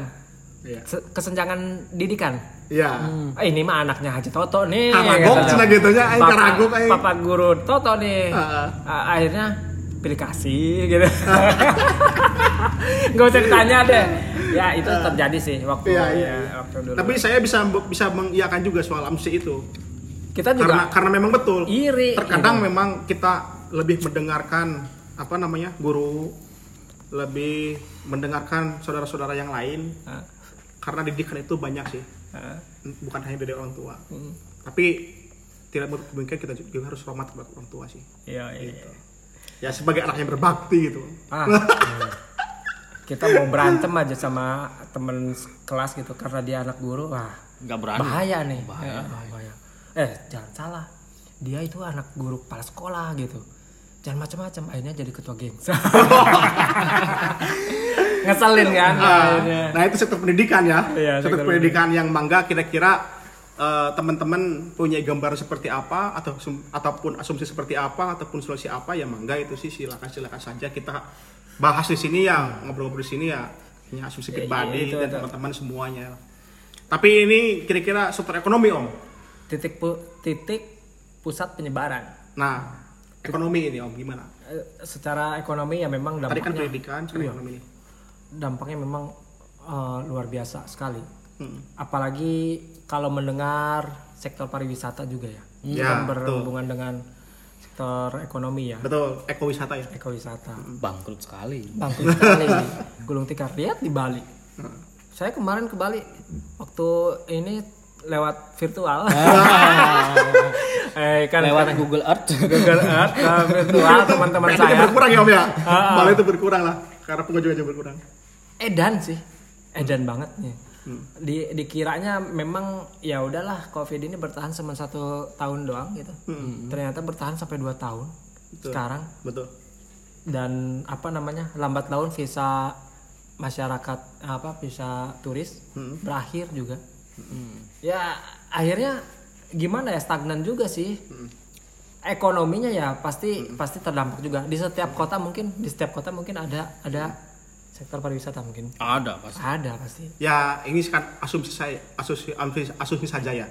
Iya. Se- kesenjangan didikan. Iya. Eh, ini mah anaknya Haji Toto nih. Karagok katanya. cenah gitu nya, aing karagok, aing. Bapak guru Toto nih. Ah. Ah, akhirnya pilih kasih gitu. Gak usah ditanya deh. Ya itu terjadi sih waktu Iya, iya. ya, waktu dulu. Tapi saya bisa bisa mengiyakan juga soal amsi itu. kita juga Karena karena memang betul. iri. Terkadang gitu. memang kita lebih mendengarkan apa namanya? guru lebih mendengarkan saudara-saudara yang lain Ah, karena didikan itu banyak sih. ah. Bukan hanya dari orang tua. Hmm. Tapi tidak menutup kemungkinan kita juga harus hormat kepada orang tua sih. Iya, iya. iya. Ya sebagai anak yang berbakti gitu. Ah, kita mau berantem aja sama temen kelas gitu karena dia anak guru, wah Nggak berani. bahaya nih. Bahaya, Ya, bahaya. Eh jangan salah, dia itu anak guru kepala sekolah gitu. Jangan macam-macam, akhirnya jadi ketua geng. Ngeselin kan? Ah, akhirnya. nah itu sektor pendidikan ya. Iya, sektor sektor pendidikan yang mangga kira-kira eh, teman-teman punya gambar seperti apa atau ataupun asumsi seperti apa ataupun solusi apa ya mangga itu sih silakan silakan saja kita bahas di sini ya ngobrol-ngobrol di sini ya ini asumsi Ya, pribadi iya, itu, dan teman-teman semuanya. Tapi ini kira-kira sektor ekonomi om. Titik pu- titik pusat penyebaran. Nah ekonomi ini om gimana? Eh, secara ekonomi ya memang Tadi kan dampaknya pendidikan, sekarang Iya. ekonomi. dampaknya memang eh, luar biasa sekali. Hmm. apalagi kalau mendengar sektor pariwisata juga ya, Ya, kan betul. berhubungan dengan sektor ekonomi ya, Betul, ekowisata ya. ekowisata. Bangkrut sekali. Bangkrut sekali, gulung tikar lihat di Bali. Hmm. Saya kemarin ke Bali waktu ini lewat virtual. eh kan Lewat Google Earth. Google Earth ke virtual teman-teman Itu saya. berkurang ya om ya. Ah. Malah itu berkurang lah karena pengunjung aja berkurang. Edan sih, edan banget nih. Hmm. Di dikiranya memang ya udahlah covid ini bertahan cuma satu tahun doang gitu. Ternyata bertahan sampai dua tahun Hmm. Betul. sekarang Betul. dan apa namanya lambat laun visa masyarakat apa visa turis Hmm. berakhir juga. Ya akhirnya gimana ya stagnan juga sih. Hmm. Ekonominya ya pasti pasti terdampak juga di setiap kota mungkin di setiap kota mungkin ada ada sektor pariwisata mungkin Ada pasti. ada pasti Ya ini kan asumsi saya, asumsi, asumsi, asumsi saja ya.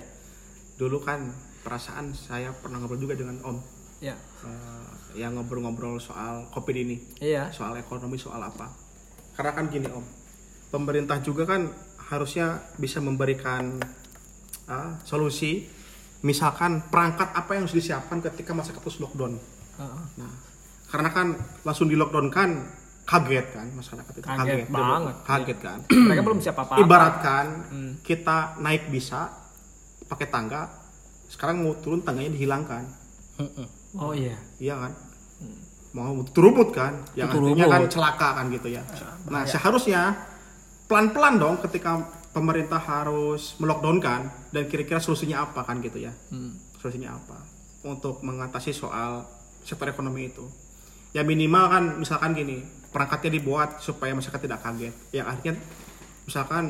Dulu kan perasaan saya pernah ngobrol juga dengan Om ya eh, yang ngobrol-ngobrol soal covid ini, iya soal ekonomi, soal apa. Karena kan gini Om, pemerintah juga kan harusnya bisa memberikan ah, solusi. Misalkan perangkat apa yang harus disiapkan ketika masyarakat terus lockdown. Heeh. Nah, karena kan langsung di lockdown kan kaget kan masyarakat itu Kaget banget. kaget kan. mereka belum siap apa Ibaratkan Hmm. kita naik bisa pakai tangga, sekarang mau turun tangganya dihilangkan, oh iya iya kan? Mau turut kan, yang artinya kan celaka kan gitu ya. Nah seharusnya pelan-pelan dong ketika pemerintah harus melockdownkan dan kira-kira solusinya apa kan gitu ya? Hmm. Solusinya apa untuk mengatasi soal sektor ekonomi itu? Ya minimal kan misalkan gini, perangkatnya dibuat supaya masyarakat tidak kaget. Yang akhirnya misalkan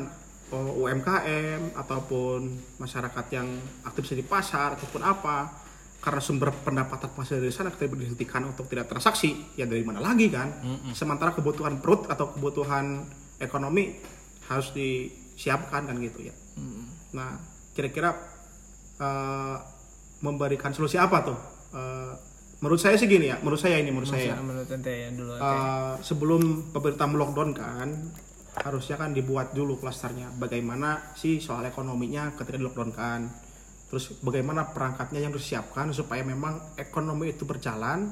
oh, UMKM ataupun masyarakat yang aktif di pasar ataupun apa karena sumber pendapatan masih dari sana kita dihentikan untuk tidak transaksi ya dari mana lagi kan sementara kebutuhan perut atau kebutuhan ekonomi harus disiapkan kan gitu ya. Nah kira-kira eh, memberikan solusi apa tuh? Eh, menurut saya sih gini ya menurut saya ini menurut saya. Masa menurut ente ya dulu. Eh, sebelum pemerintah melockdown kan harusnya kan dibuat dulu klasternya. Bagaimana sih soal ekonominya ketika di lockdown kan? Terus bagaimana perangkatnya yang disiapkan supaya memang ekonomi itu berjalan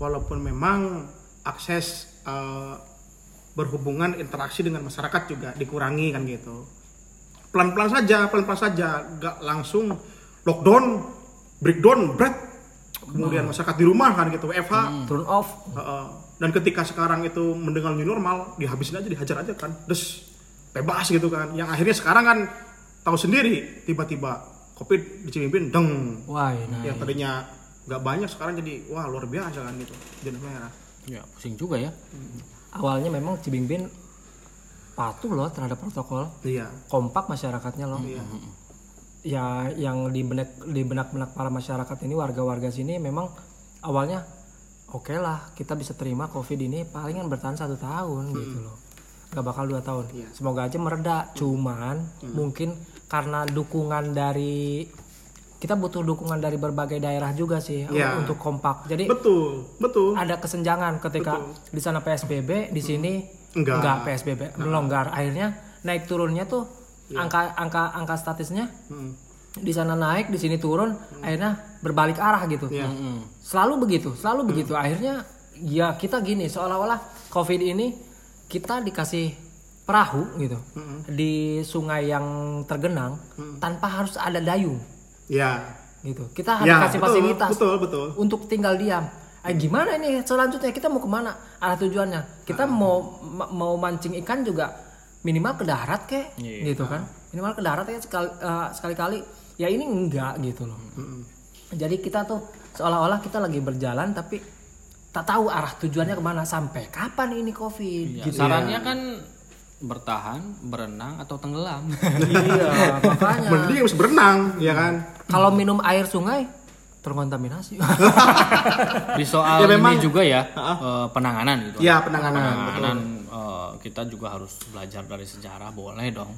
walaupun memang akses eh, berhubungan interaksi dengan masyarakat juga dikurangi kan gitu. Pelan-pelan saja pelan-pelan saja. Gak langsung lockdown breakdown break. Kemudian masyarakat di rumah kan gitu WFH turn off. Heeh. dan ketika sekarang itu mendengar new normal dihabisin aja dihajar aja kan. Des bebas gitu kan. Yang akhirnya sekarang kan tahu sendiri tiba-tiba covid di Cimimpin deng. Wah nah yang tadinya nggak banyak sekarang jadi wah luar biasa kan gitu. Jadi merah. Ya, pusing juga ya. Awalnya memang Cibingbin patuh loh terhadap protokol. Iya. Kompak masyarakatnya loh. Iya. Ya yang di benak di benak-benak para masyarakat ini warga-warga sini memang awalnya oke lah kita bisa terima covid ini palingan bertahan satu tahun gitu loh. Nggak bakal dua tahun. Iya. semoga aja mereda cuman mungkin karena dukungan dari kita butuh dukungan dari berbagai daerah juga sih Iya. untuk kompak. Jadi betul betul. ada kesenjangan ketika di sana PSBB di sini Enggak. PSBB melonggar. Akhirnya naik turunnya tuh angka angka angka statisnya Hmm. di sana naik di sini turun akhirnya berbalik arah gitu. Iya. selalu begitu selalu begitu. Akhirnya ya kita gini seolah-olah covid ini kita dikasih perahu gitu di sungai yang tergenang tanpa harus ada dayung ya gitu kita harus ya kasih betul, fasilitas betul betul untuk tinggal diam. Eh, gimana ini selanjutnya kita mau ke mana? Arah tujuannya kita mau ma- mau mancing ikan juga minimal ke darat kek, Iya. gitu kan? Minimal ke darat ya sekali eh, sekali-kali. Ya ini enggak gitu loh. Jadi kita tuh seolah-olah kita lagi berjalan tapi tak tahu arah tujuannya ke mana sampai kapan ini covid. Ya, sarannya kan bertahan, berenang atau tenggelam. iya makanya. mending harus berenang ya kan Kalau minum air sungai terkontaminasi. Di soal Ya, memang- ini juga ya eh, penanganan gitu. ya penanganan betul penanganan eh, kita juga harus belajar dari sejarah boleh dong.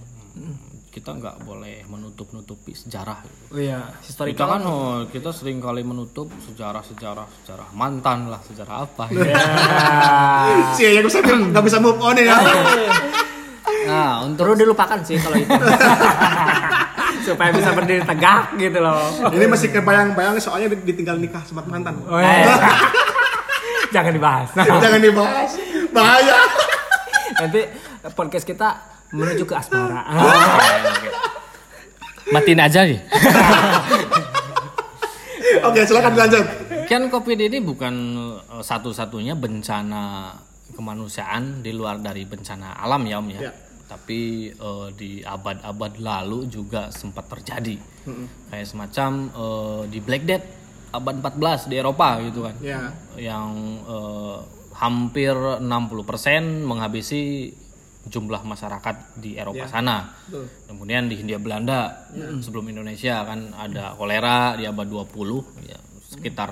Kita nggak boleh menutup-nutupi sejarah. Gitu. oh iya, Kita kan oh, kita sering kali menutup sejarah-sejarah sejarah mantan lah sejarah apa. sih ya gue saya nggak bisa move on ya Nah untuk Perlu dilupakan sih kalau itu. Supaya bisa berdiri tegak gitu loh. ini masih kebayang-bayang soalnya ditinggal nikah sama mantan Oh, iya. Jangan dibahas. Nah, jangan dibahas bahaya nanti podcast kita menuju ke asmara. matiin aja nih. oke silakan lanjut Kan COVID ini bukan eh, satu-satunya bencana kemanusiaan di luar dari bencana alam ya Om ya. Ya. Tapi eh, di abad-abad lalu juga sempat terjadi. Kayak semacam eh, di Black Death abad 14 di Eropa gitu kan. ya Yang eh, hampir 60% menghabisi jumlah masyarakat di Eropa Ya. sana. betul Kemudian di Hindia Belanda sebelum Indonesia kan ada kolera di abad 20 ya sekitar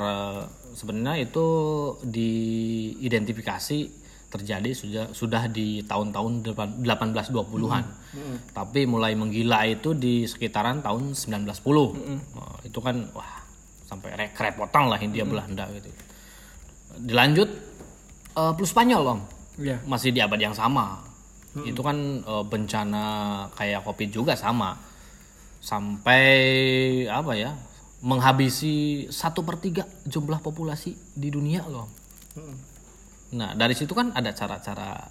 sebenarnya itu diidentifikasi terjadi sudah sudah di tahun-tahun depan- 1820-an. Tapi mulai menggila itu di sekitaran tahun 1910. Nah, itu kan wah sampai re- kerepotan lah Hindia Belanda gitu. Dilanjut eh, plus Spanyol, Om. Iya. Masih di abad yang sama. Itu kan eh, bencana kayak Covid juga sama. Sampai apa ya? Menghabisi satu per tiga jumlah populasi di dunia loh. Nah, dari situ kan ada cara-cara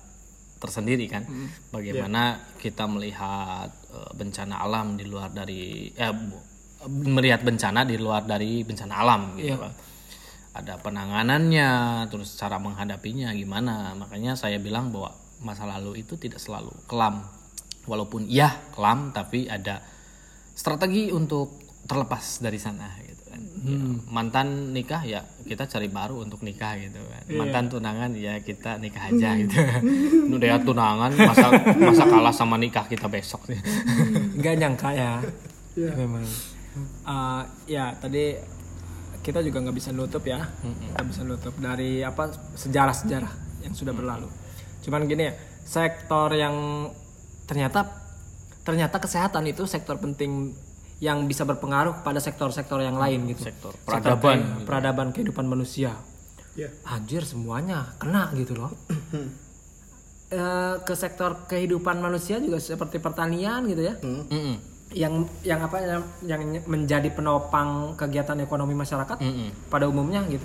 tersendiri kan, bagaimana kita melihat eh, bencana alam di luar dari eh melihat bencana di luar dari bencana alam gitu kan. Ada penanganannya, terus cara menghadapinya gimana. Makanya saya bilang bahwa masa lalu itu tidak selalu kelam. Walaupun iya kelam, tapi ada strategi untuk terlepas dari sana gitu kan. Ya, mantan nikah ya kita cari baru untuk nikah gitu kan. Mantan tunangan ya kita nikah aja gitu. Udah ya tunangan masa masa kalah sama nikah kita besok. Sih. nggak nyangka ya. Memang. Eh, ya tadi kita juga nggak bisa nutup ya. Nggak bisa nutup dari apa sejarah-sejarah yang sudah berlalu. Cuman gini ya sektor yang ternyata ternyata kesehatan itu sektor penting yang bisa berpengaruh pada sektor-sektor yang lain gitu. Sektor Sektor peradaban ke- peradaban kehidupan manusia. Ya. anjir semuanya kena gitu loh. Eh, ke sektor kehidupan manusia juga seperti pertanian gitu ya. Mm-mm. yang yang apa yang, yang menjadi penopang kegiatan ekonomi masyarakat Mm-mm. pada umumnya gitu.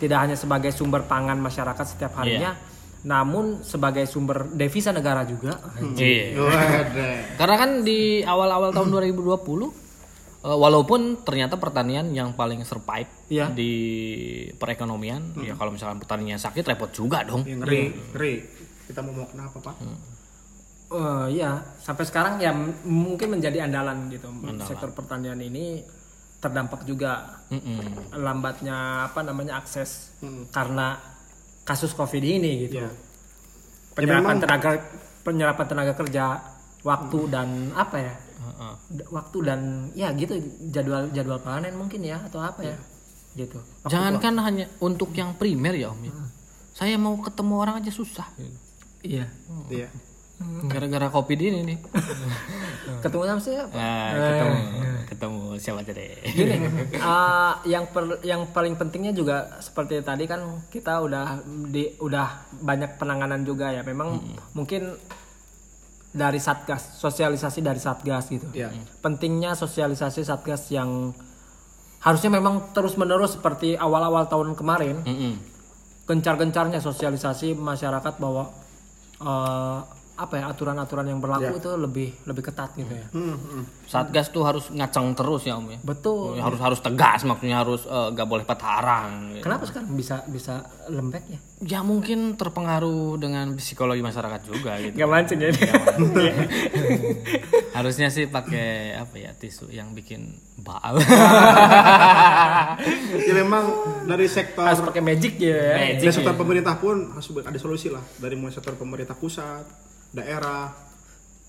Tidak hanya sebagai sumber pangan masyarakat setiap harinya namun sebagai sumber devisa negara juga. Iya. Waduh. Karena kan di awal-awal tahun 2020 eh, walaupun ternyata pertanian yang paling survive Iya. di perekonomian ya kalau misalkan pertanian sakit repot juga dong. Yang ngeri, ngeri. Kita mau mau kenapa pak? Eh, ya sampai sekarang ya mungkin menjadi andalan gitu sektor pertanian ini terdampak juga Mm-mm. lambatnya apa namanya akses Hmm. karena kasus covid ini gitu Ya. penyerapan memang- tenaga penyerapan tenaga kerja waktu dan apa ya Heeh. D- waktu dan ya gitu jadwal jadwal panen mungkin ya atau apa ya gitu Waktu Jangankan hanya untuk yang primer ya Om. ya. Saya mau ketemu orang aja susah. iya Iya. Gara-gara covid ini nih. ketemu sama siapa Nah, ketemu ketemu siapa aja deh. gini uh, yang per- yang paling pentingnya juga seperti tadi kan kita udah di udah banyak penanganan juga ya memang mungkin dari satgas sosialisasi dari satgas gitu Iya. pentingnya sosialisasi satgas yang harusnya memang terus menerus seperti awal-awal tahun kemarin Mm-mm. gencar-gencarnya sosialisasi masyarakat bahwa eh, apa ya aturan-aturan yang berlaku itu lebih lebih ketat gitu ya Hmm, hmm. Satgas tuh harus ngaceng terus ya Om ya. betul Harus harus tegas maksudnya harus eh, nggak boleh patarang. gitu. kenapa sekarang bisa bisa lembek ya Ya mungkin terpengaruh dengan psikologi masyarakat juga gitu. Gak mancing ya Harusnya sih pakai apa ya tisu yang bikin baal. Ya memang dari sektor harus pakai magic ya Magic. dari sektor pemerintah pun harus ada solusi lah dari mulai sektor pemerintah pusat, daerah,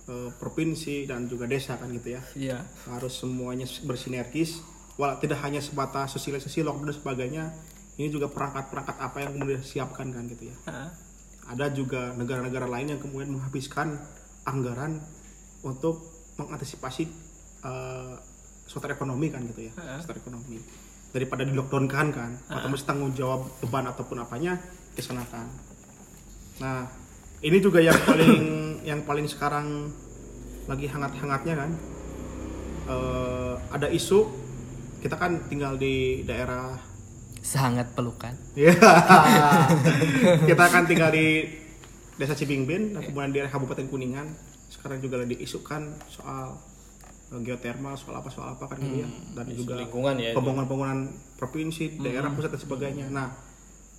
eh, provinsi dan juga desa kan gitu ya. iya Harus semuanya bersinergis. Walau tidak hanya sebatas sosialisasi lockdown dan sebagainya, ini juga perangkat-perangkat apa yang kemudian disiapkan kan gitu ya. Heeh. Ada juga negara-negara lain yang kemudian menghabiskan anggaran untuk mengantisipasi eh, sektor ekonomi kan gitu ya, sektor ekonomi. Daripada di lockdown kan kan, atau mesti tanggung jawab beban ataupun apanya kesanakan. Nah, ini juga yang paling yang paling sekarang lagi hangat-hangatnya kan. Eh, ada isu kita kan tinggal di daerah Sangat pelukan. Ya. kita akan tinggal di Desa Cibingbin dan kemudian di Kabupaten Kuningan. Sekarang juga lagi diisukan soal eh, geotermal, soal apa soal apa kan gitu ya. Dan juga lingkungan ya itu. pembangunan-pembangunan provinsi, daerah pusat dan sebagainya. Nah,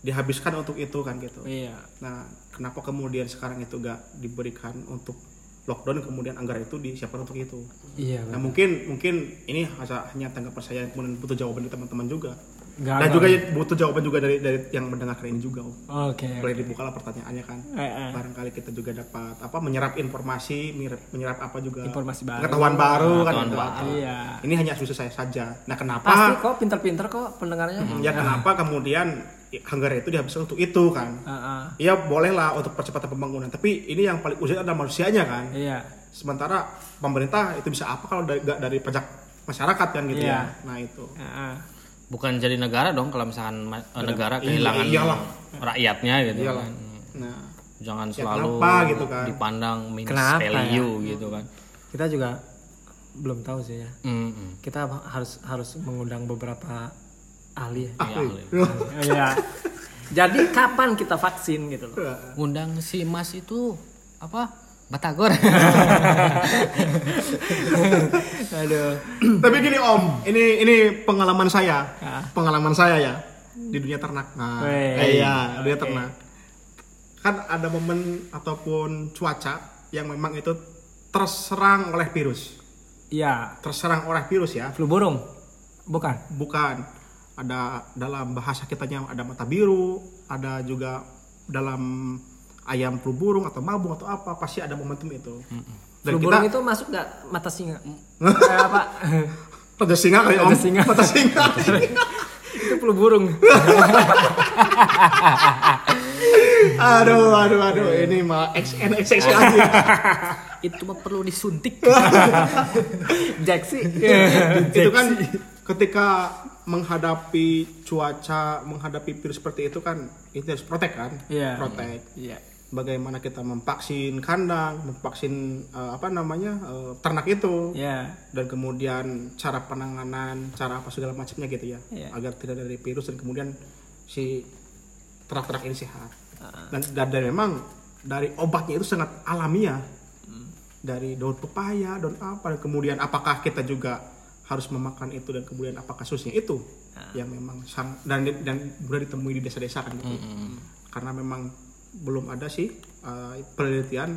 dihabiskan untuk itu kan gitu. iya Nah, kenapa kemudian sekarang itu gak diberikan untuk lockdown kemudian anggaran itu disiapkan untuk itu? iya Nah, mungkin mungkin ini hanya hanya tanggapan saya kemudian butuh jawaban dari teman-teman juga. Gak, Dan juga butuh jawaban juga dari dari yang mendengarkan ini juga. Oke Boleh dibuka lah pertanyaannya kan. Eh, eh. Barangkali kita juga dapat apa menyerap informasi, menyerap, menyerap apa juga Informasi baru. pengetahuan baru kan. Pengetahuan gitu. baru. iya Ini hanya asumsi saya saja. Nah, kenapa? pasti kok pinter-pinter kok pendengarnya Ya kenapa kemudian anggaran itu dihabiskan untuk itu kan. Ah, ah. Iya bolehlah untuk percepatan pembangunan, tapi ini yang paling urgent adalah manusianya kan. iya Sementara pemerintah itu bisa apa kalau dari, nggak dari pajak masyarakat kan gitu Iya. ya. Nah itu. Ah, ah. bukan jadi negara dong kalau misalkan ma- eh, negara Iya, kehilangan iyalah. rakyatnya gitu Iyalah. kan. Nah, jangan Ya, selalu kenapa gitu kan? dipandang minus Kenapa value gitu kan kita juga belum tahu sih ya Mm, mm. kita harus harus mengundang beberapa ahli ya. Iya, ahli. ahli. Iya. Jadi kapan kita vaksin gitu loh? undang si Mas itu apa Batagor Aduh. Tapi gini Om, ini ini pengalaman saya, pengalaman saya ya di dunia ternak. Nah, Wey. eh, iya dunia ternak. Kan ada momen ataupun cuaca yang memang itu terserang oleh virus, Iya, terserang oleh virus ya, flu burung. Bukan. bukan. Ada dalam bahasa kitanya ada mata biru, ada juga dalam ayam flu burung atau mabung atau apa pasti ada momentum itu. Dan flu kita burung itu masuk nggak mata singa? Kayak apa? Raja singa kali Om. Singa. Mata singa. itu flu burung. aduh, aduh, aduh. Ini mah XNXX lagi. itu mah perlu disuntik Jaksi. itu kan ketika menghadapi cuaca, menghadapi virus seperti itu kan itu harus protek kan? Iya. Protek. Iya. Bagaimana kita memvaksin kandang, memvaksin eh, apa namanya eh, ternak itu, Iya. dan kemudian cara penanganan, cara apa segala macamnya gitu ya, Iya. agar tidak dari virus dan kemudian si ternak-ternak ini sehat. Ah. Dan, dan, dan memang dari obatnya itu sangat alamiah, Hmm. dari daun pepaya, daun apa, dan kemudian apakah kita juga harus memakan itu dan kemudian apa kasusnya itu Ah. yang memang sang dan dan mudah ditemui di desa-desa kan gitu. Karena memang belum ada sih uh, penelitian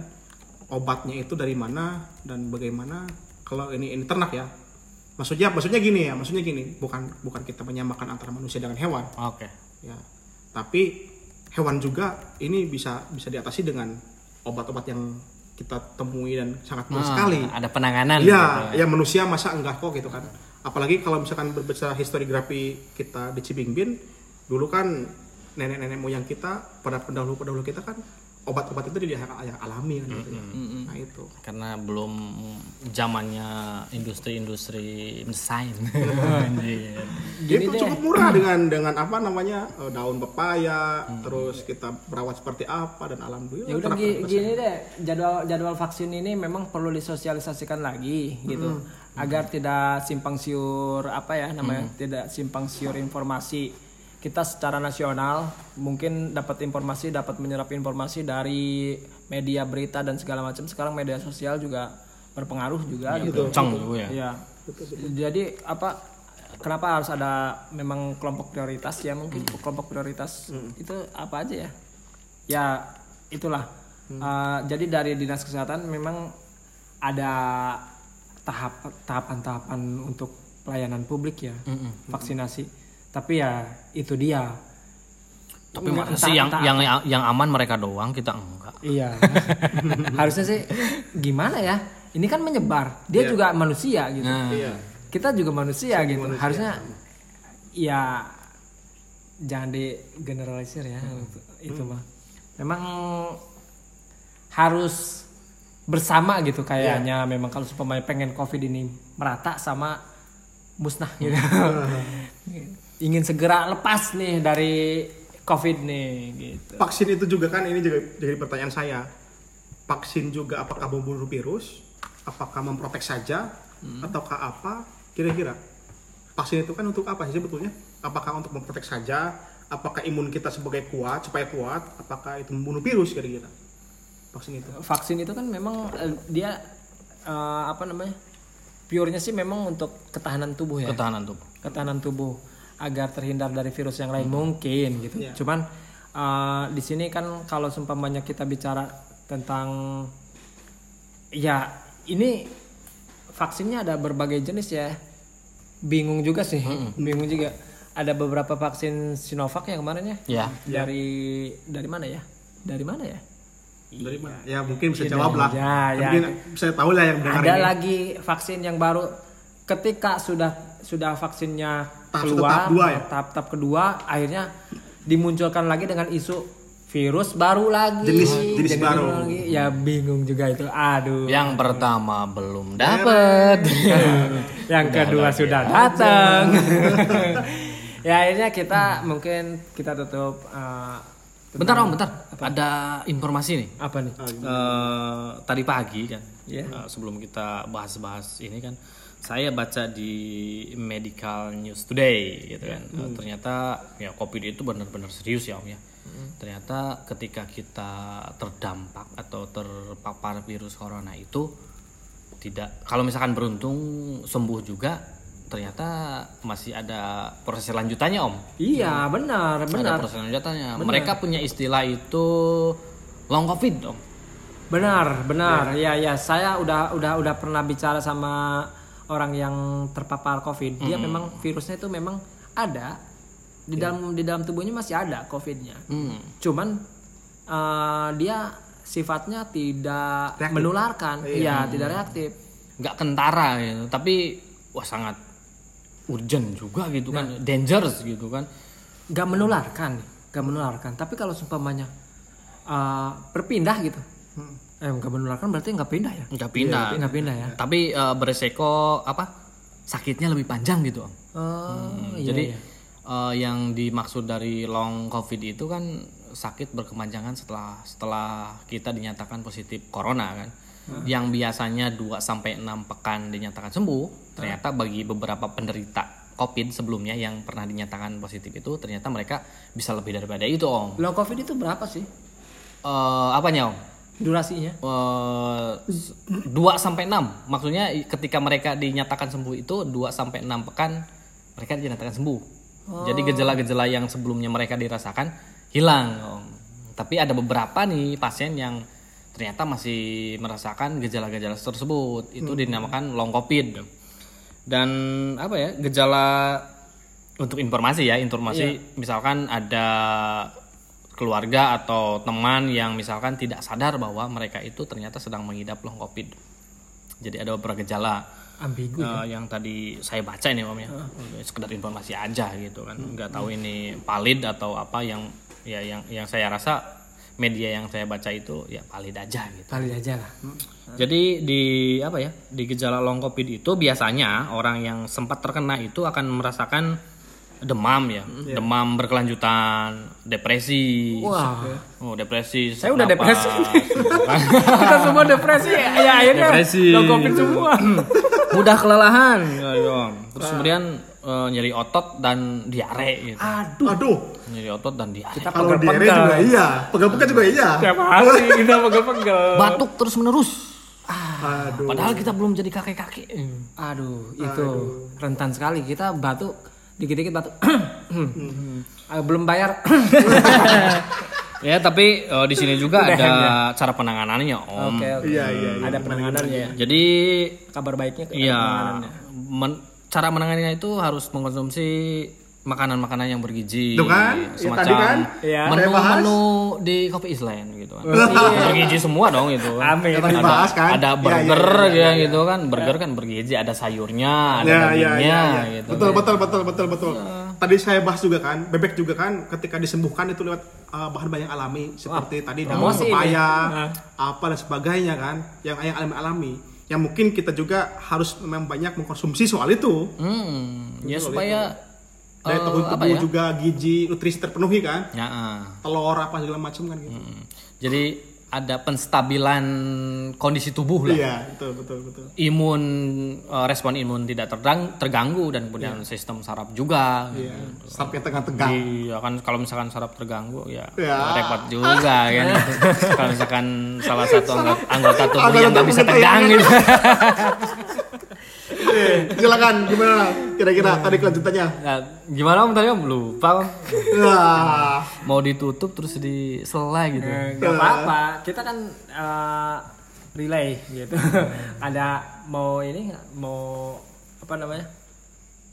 obatnya itu dari mana dan bagaimana kalau ini ini ternak ya. Maksudnya maksudnya gini ya, maksudnya gini, bukan bukan kita menyamakan antara manusia dengan hewan oke ya. Tapi hewan juga ini bisa bisa diatasi dengan obat-obat yang kita temui dan sangat murah Ah, sekali. ada penanganan Iya, gitu. ya manusia masa enggak kok gitu kan. Apalagi kalau misalkan berbicara historiografi kita di Cibingbin, dulu kan nenek-nenek moyang kita, pada pendahulu-pendahulu kita kan obat-obat itu dia yang alami kan gitu ya. Nah itu. karena belum zamannya industri-industri Anjir. Gini itu deh. cukup murah dengan dengan apa namanya eh, daun pepaya, terus kita merawat seperti apa dan alhamdulillah. Ya udah gini deh, jadwal jadwal vaksin ini memang perlu disosialisasikan lagi gitu. Agar tidak simpang siur apa ya namanya? Tidak simpang siur informasi. Kita secara nasional mungkin dapat informasi, dapat menyerap informasi dari media berita dan segala macam. Sekarang media sosial juga berpengaruh juga gitu. kencang juga ya Iya. Jadi apa kenapa harus ada memang kelompok prioritas ya mungkin kelompok prioritas itu apa aja ya? Ya itulah. Uh, jadi dari dinas kesehatan memang ada tahap tahapan-tahapan untuk pelayanan publik ya vaksinasi. Tapi ya itu dia. tapi Enggak, masa sih entah- yang entah yang yang aman mereka doang kita enggak Iya. Harusnya sih gimana ya? Ini kan menyebar. Dia Iya. juga manusia gitu. nah Iya. Kita juga manusia gitu. Harusnya ya jangan digeneralisir ya itu, itu mah. Memang harus bersama gitu kayaknya memang kalau supaya pengen covid ini merata sama musnah gitu. Ingin segera lepas nih dari covid nih gitu. Vaksin itu juga kan ini juga jadi pertanyaan saya. Vaksin juga apakah membunuh virus? Apakah memprotek saja? Ataukah apa? Kira-kira vaksin itu kan untuk apa sih sebetulnya? Apakah untuk memprotek saja? Apakah imun kita sebagai kuat supaya kuat? Apakah itu membunuh virus kira-kira? Vaksin itu. vaksin itu kan memang eh, dia eh, apa namanya purenya sih memang untuk ketahanan tubuh ya ketahanan tubuh ketahanan tubuh agar terhindar dari virus yang lain mungkin gitu. Iya. cuman eh, di sini kan kalau seumpamanya kita bicara tentang ya ini vaksinnya ada berbagai jenis ya. Bingung juga sih. Bingung juga. Ada beberapa vaksin Sinovac yang kemarin ya ya dari dari mana ya? Dari mana ya? Dari mana? Ya mungkin bisa Iya, jawab lah. ya, ya. Mungkin bisa tahu lah yang ada ini. lagi vaksin yang baru ketika sudah sudah vaksinnya Tahap keluar tahap dua ya? tahap tahap kedua akhirnya dimunculkan lagi dengan isu virus baru lagi Jenis- jenis baru. lagi. ya bingung juga itu aduh Yang pertama belum dapat. yang kedua sudah datang ya akhirnya kita mungkin kita tutup uh, bentar om, bentar. Ada informasi nih. apa nih Eh, tadi pagi kan, Iya. eh, sebelum kita bahas-bahas ini kan, saya baca di Medical News Today gitu kan, Eh, ternyata ya COVID itu benar-benar serius ya om ya. Ternyata ketika kita terdampak atau terpapar virus corona itu tidak, kalau misalkan beruntung sembuh juga, ternyata masih ada proses lanjutannya om. iya benar Ada benar proses lanjutannya. Mereka punya istilah itu long COVID om. Benar, benar. Ya, ya, saya udah udah udah pernah bicara sama orang yang terpapar COVID. Dia memang virusnya itu memang ada di dalam di dalam tubuhnya masih ada COVID-nya. Hmm. Cuman eh, dia sifatnya tidak Reaktif. menularkan, iya, tidak reaktif. nggak kentara gitu tapi wah sangat urgent juga gitu kan dangerous gitu kan Gak menularkan, gak menularkan. Tapi kalau seumpamanya eh, berpindah gitu, eh nggak menularkan berarti nggak pindah ya? nggak pindah. Nggak pindah ya? tapi eh, beresiko apa sakitnya lebih panjang gitu om. Oh, iya, jadi iya. eh, yang dimaksud dari long covid itu kan sakit berkepanjangan setelah setelah kita dinyatakan positif corona kan. Yang biasanya 2 sampai 6 pekan dinyatakan sembuh ternyata bagi beberapa penderita covid sebelumnya yang pernah dinyatakan positif itu ternyata mereka bisa lebih daripada itu om. Long COVID itu berapa sih? Eh, apanya om durasinya? Eh, 2 sampai 6. Maksudnya ketika mereka dinyatakan sembuh itu 2 sampai 6 pekan mereka dinyatakan sembuh. Jadi gejala-gejala yang sebelumnya mereka dirasakan hilang. Om. Tapi ada beberapa nih pasien yang ternyata masih merasakan gejala-gejala tersebut. Itu dinamakan long covid. Dan apa ya? Gejala untuk informasi ya, informasi misalkan ada keluarga atau teman yang misalkan tidak sadar bahwa mereka itu ternyata sedang mengidap long covid. Jadi ada beberapa gejala Ambigu. eh, yang tadi saya baca ini om ya, sekedar informasi aja gitu kan, nggak tahu ini valid atau apa yang ya yang yang saya rasa media yang saya baca itu ya valid aja gitu. Kali aja lah. Jadi di apa ya di gejala long covid itu biasanya orang yang sempat terkena itu akan merasakan demam ya, demam berkelanjutan, depresi. Wah. Oh depresi. Saya udah depresi. Kita semua depresi ya, ya akhirnya Depresi. covid semua. Mudah kelelahan. Ya, dong. Terus kemudian eh, nyeri otot dan diare gitu. Aduh, Aduh, Nyeri otot dan diare. kita kalau diare juga iya, pegel-pegel juga iya. Tiap hari kita pegel-pegel. Batuk terus menerus. Aduh. Padahal kita belum jadi kakek-kakek. Aduh, itu rentan sekali. Kita batuk dikit-dikit batuk. Ah, belum bayar. Ya tapi eh, di sini juga ada cara penanganannya om. Oke, oke. Iya, iya, iya. Ada penanganannya ya. Jadi Kabar baiknya Iya, penanganannya. men- cara menanganinya itu harus mengkonsumsi makanan-makanan yang bergizi, Tuh kan? Ya, semacam tadi kan? Iya. Saya bahas. menu-menu di Coffee Island gitu kan. bergizi semua dong itu. kan. Amin. Ada, bahas kan? ada Iya, burger iya, iya, ya gitu kan, burger kan bergizi, ada sayurnya, ada Ya, ya, dagingnya ya, ya. gitu. Betul, kan. betul, betul, betul, betul. Tadi saya bahas juga kan, bebek juga kan, ketika disembuhkan itu lewat uh, bahan-bahan yang alami seperti tadi daun pepaya, Nah. apa dan sebagainya kan, yang yang alami-alami. Yang mungkin kita juga harus memang banyak mengkonsumsi soal itu. Hmm, ya supaya Daya tahan apa tubuh ya? juga gizi, nutrisi terpenuhi kan, Ya, ah. telur apa segala macam kan gitu. Hmm. Jadi ada penstabilan kondisi tubuh lah. Iya, betul, betul, betul. imun eh, respon imun tidak terdang, terganggu dan kemudian sistem saraf juga Iya, saraf yang tegang-tegang. Iya kan kalau misalkan saraf terganggu ya, Ya. repot juga kan kalau misalkan salah satu anggota, anggota tubuh yang nggak bisa tegang gitu silakan gimana kira-kira tadi kelanjutannya? Nah, gimana om tadi om lupa om Wah, mau ditutup terus disela gitu Eh, Gak apa-apa. Kita kan eh, relay gitu. Ada mau ini mau apa namanya?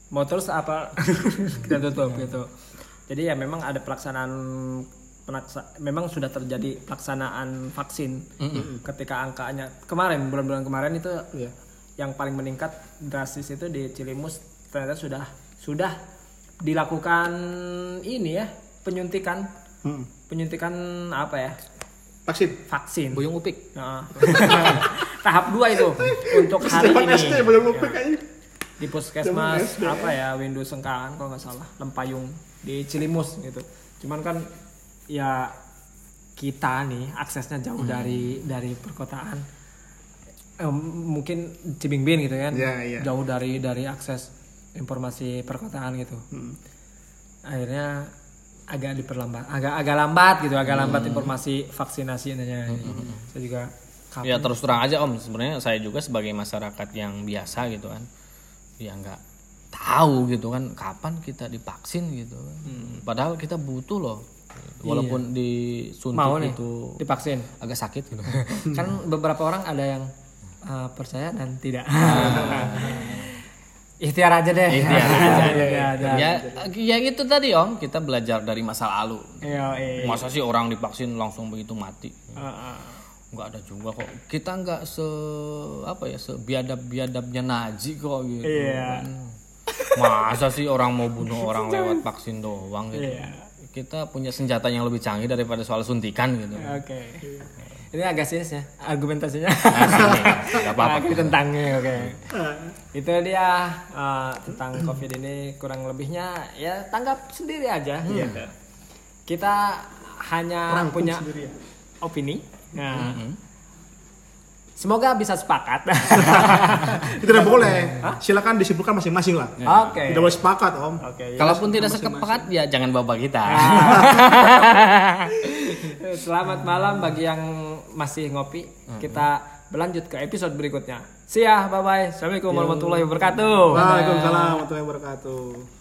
Mau terus apa? kita tutup gitu. Jadi ya memang ada pelaksanaan penaksa, memang sudah terjadi pelaksanaan vaksin ketika angkanya kemarin bulan-bulan kemarin itu Iya. Yang paling meningkat drastis itu di Cilimus ternyata sudah sudah dilakukan ini ya penyuntikan Hmm. penyuntikan apa ya Vaksin. vaksin. Buyung upik. Nah. Tahap dua itu untuk hari ini SD kayaknya. di puskesmas apa ya Windu Sengkaan kalau nggak salah Lempayung di Cilimus gitu. Cuman kan ya kita nih aksesnya jauh dari dari perkotaan. Em, mungkin Cibingbin gitu kan. Iya, iya. Jauh dari dari akses informasi perkotaan gitu. Hmm. Akhirnya agak diperlambat, agak agak lambat gitu, agak lambat informasi vaksinasi intinya. Saya juga kapan- Ya terus terang aja om, sebenarnya saya juga sebagai masyarakat yang biasa gitu kan, ya nggak tahu gitu kan kapan kita divaksin gitu. kan. Padahal kita butuh loh, walaupun disuntik mau nih itu divaksin. agak sakit gitu. kan beberapa orang ada yang uh, percaya dan tidak. Ikhtiar aja deh. Ikhtiar aja. ya, aja. ya, ya itu tadi om, kita belajar dari masa lalu. Iya, iya. Masa sih orang divaksin langsung begitu mati? Uh, uh. nggak ada juga kok kita nggak se apa ya sebiadab biadabnya Naji kok gitu Iya. kan. masa sih orang mau bunuh orang lewat vaksin doang gitu Iya. kita punya senjata yang lebih canggih daripada soal suntikan gitu Oke. Ini agak serius ya argumentasinya. nah, nggak apa-apa Agak tentangnya oke. Itu dia uh, tentang Covid ini kurang lebihnya ya tanggap sendiri aja. Gitu. Kita hanya Rangkum punya sendiri ya. opini. Nah, Semoga bisa sepakat. Itu tidak boleh. Silakan disimpulkan masing-masing lah. Oke. Tidak boleh sepakat, Om. Oke. ya. kalaupun tidak sekepakat ya jangan bawa kita Selamat malam bagi yang masih ngopi. Kita berlanjut ke episode berikutnya. See ya, bye bye. Assalamualaikum warahmatullahi wabarakatuh. Waalaikumsalam warahmatullahi wabarakatuh.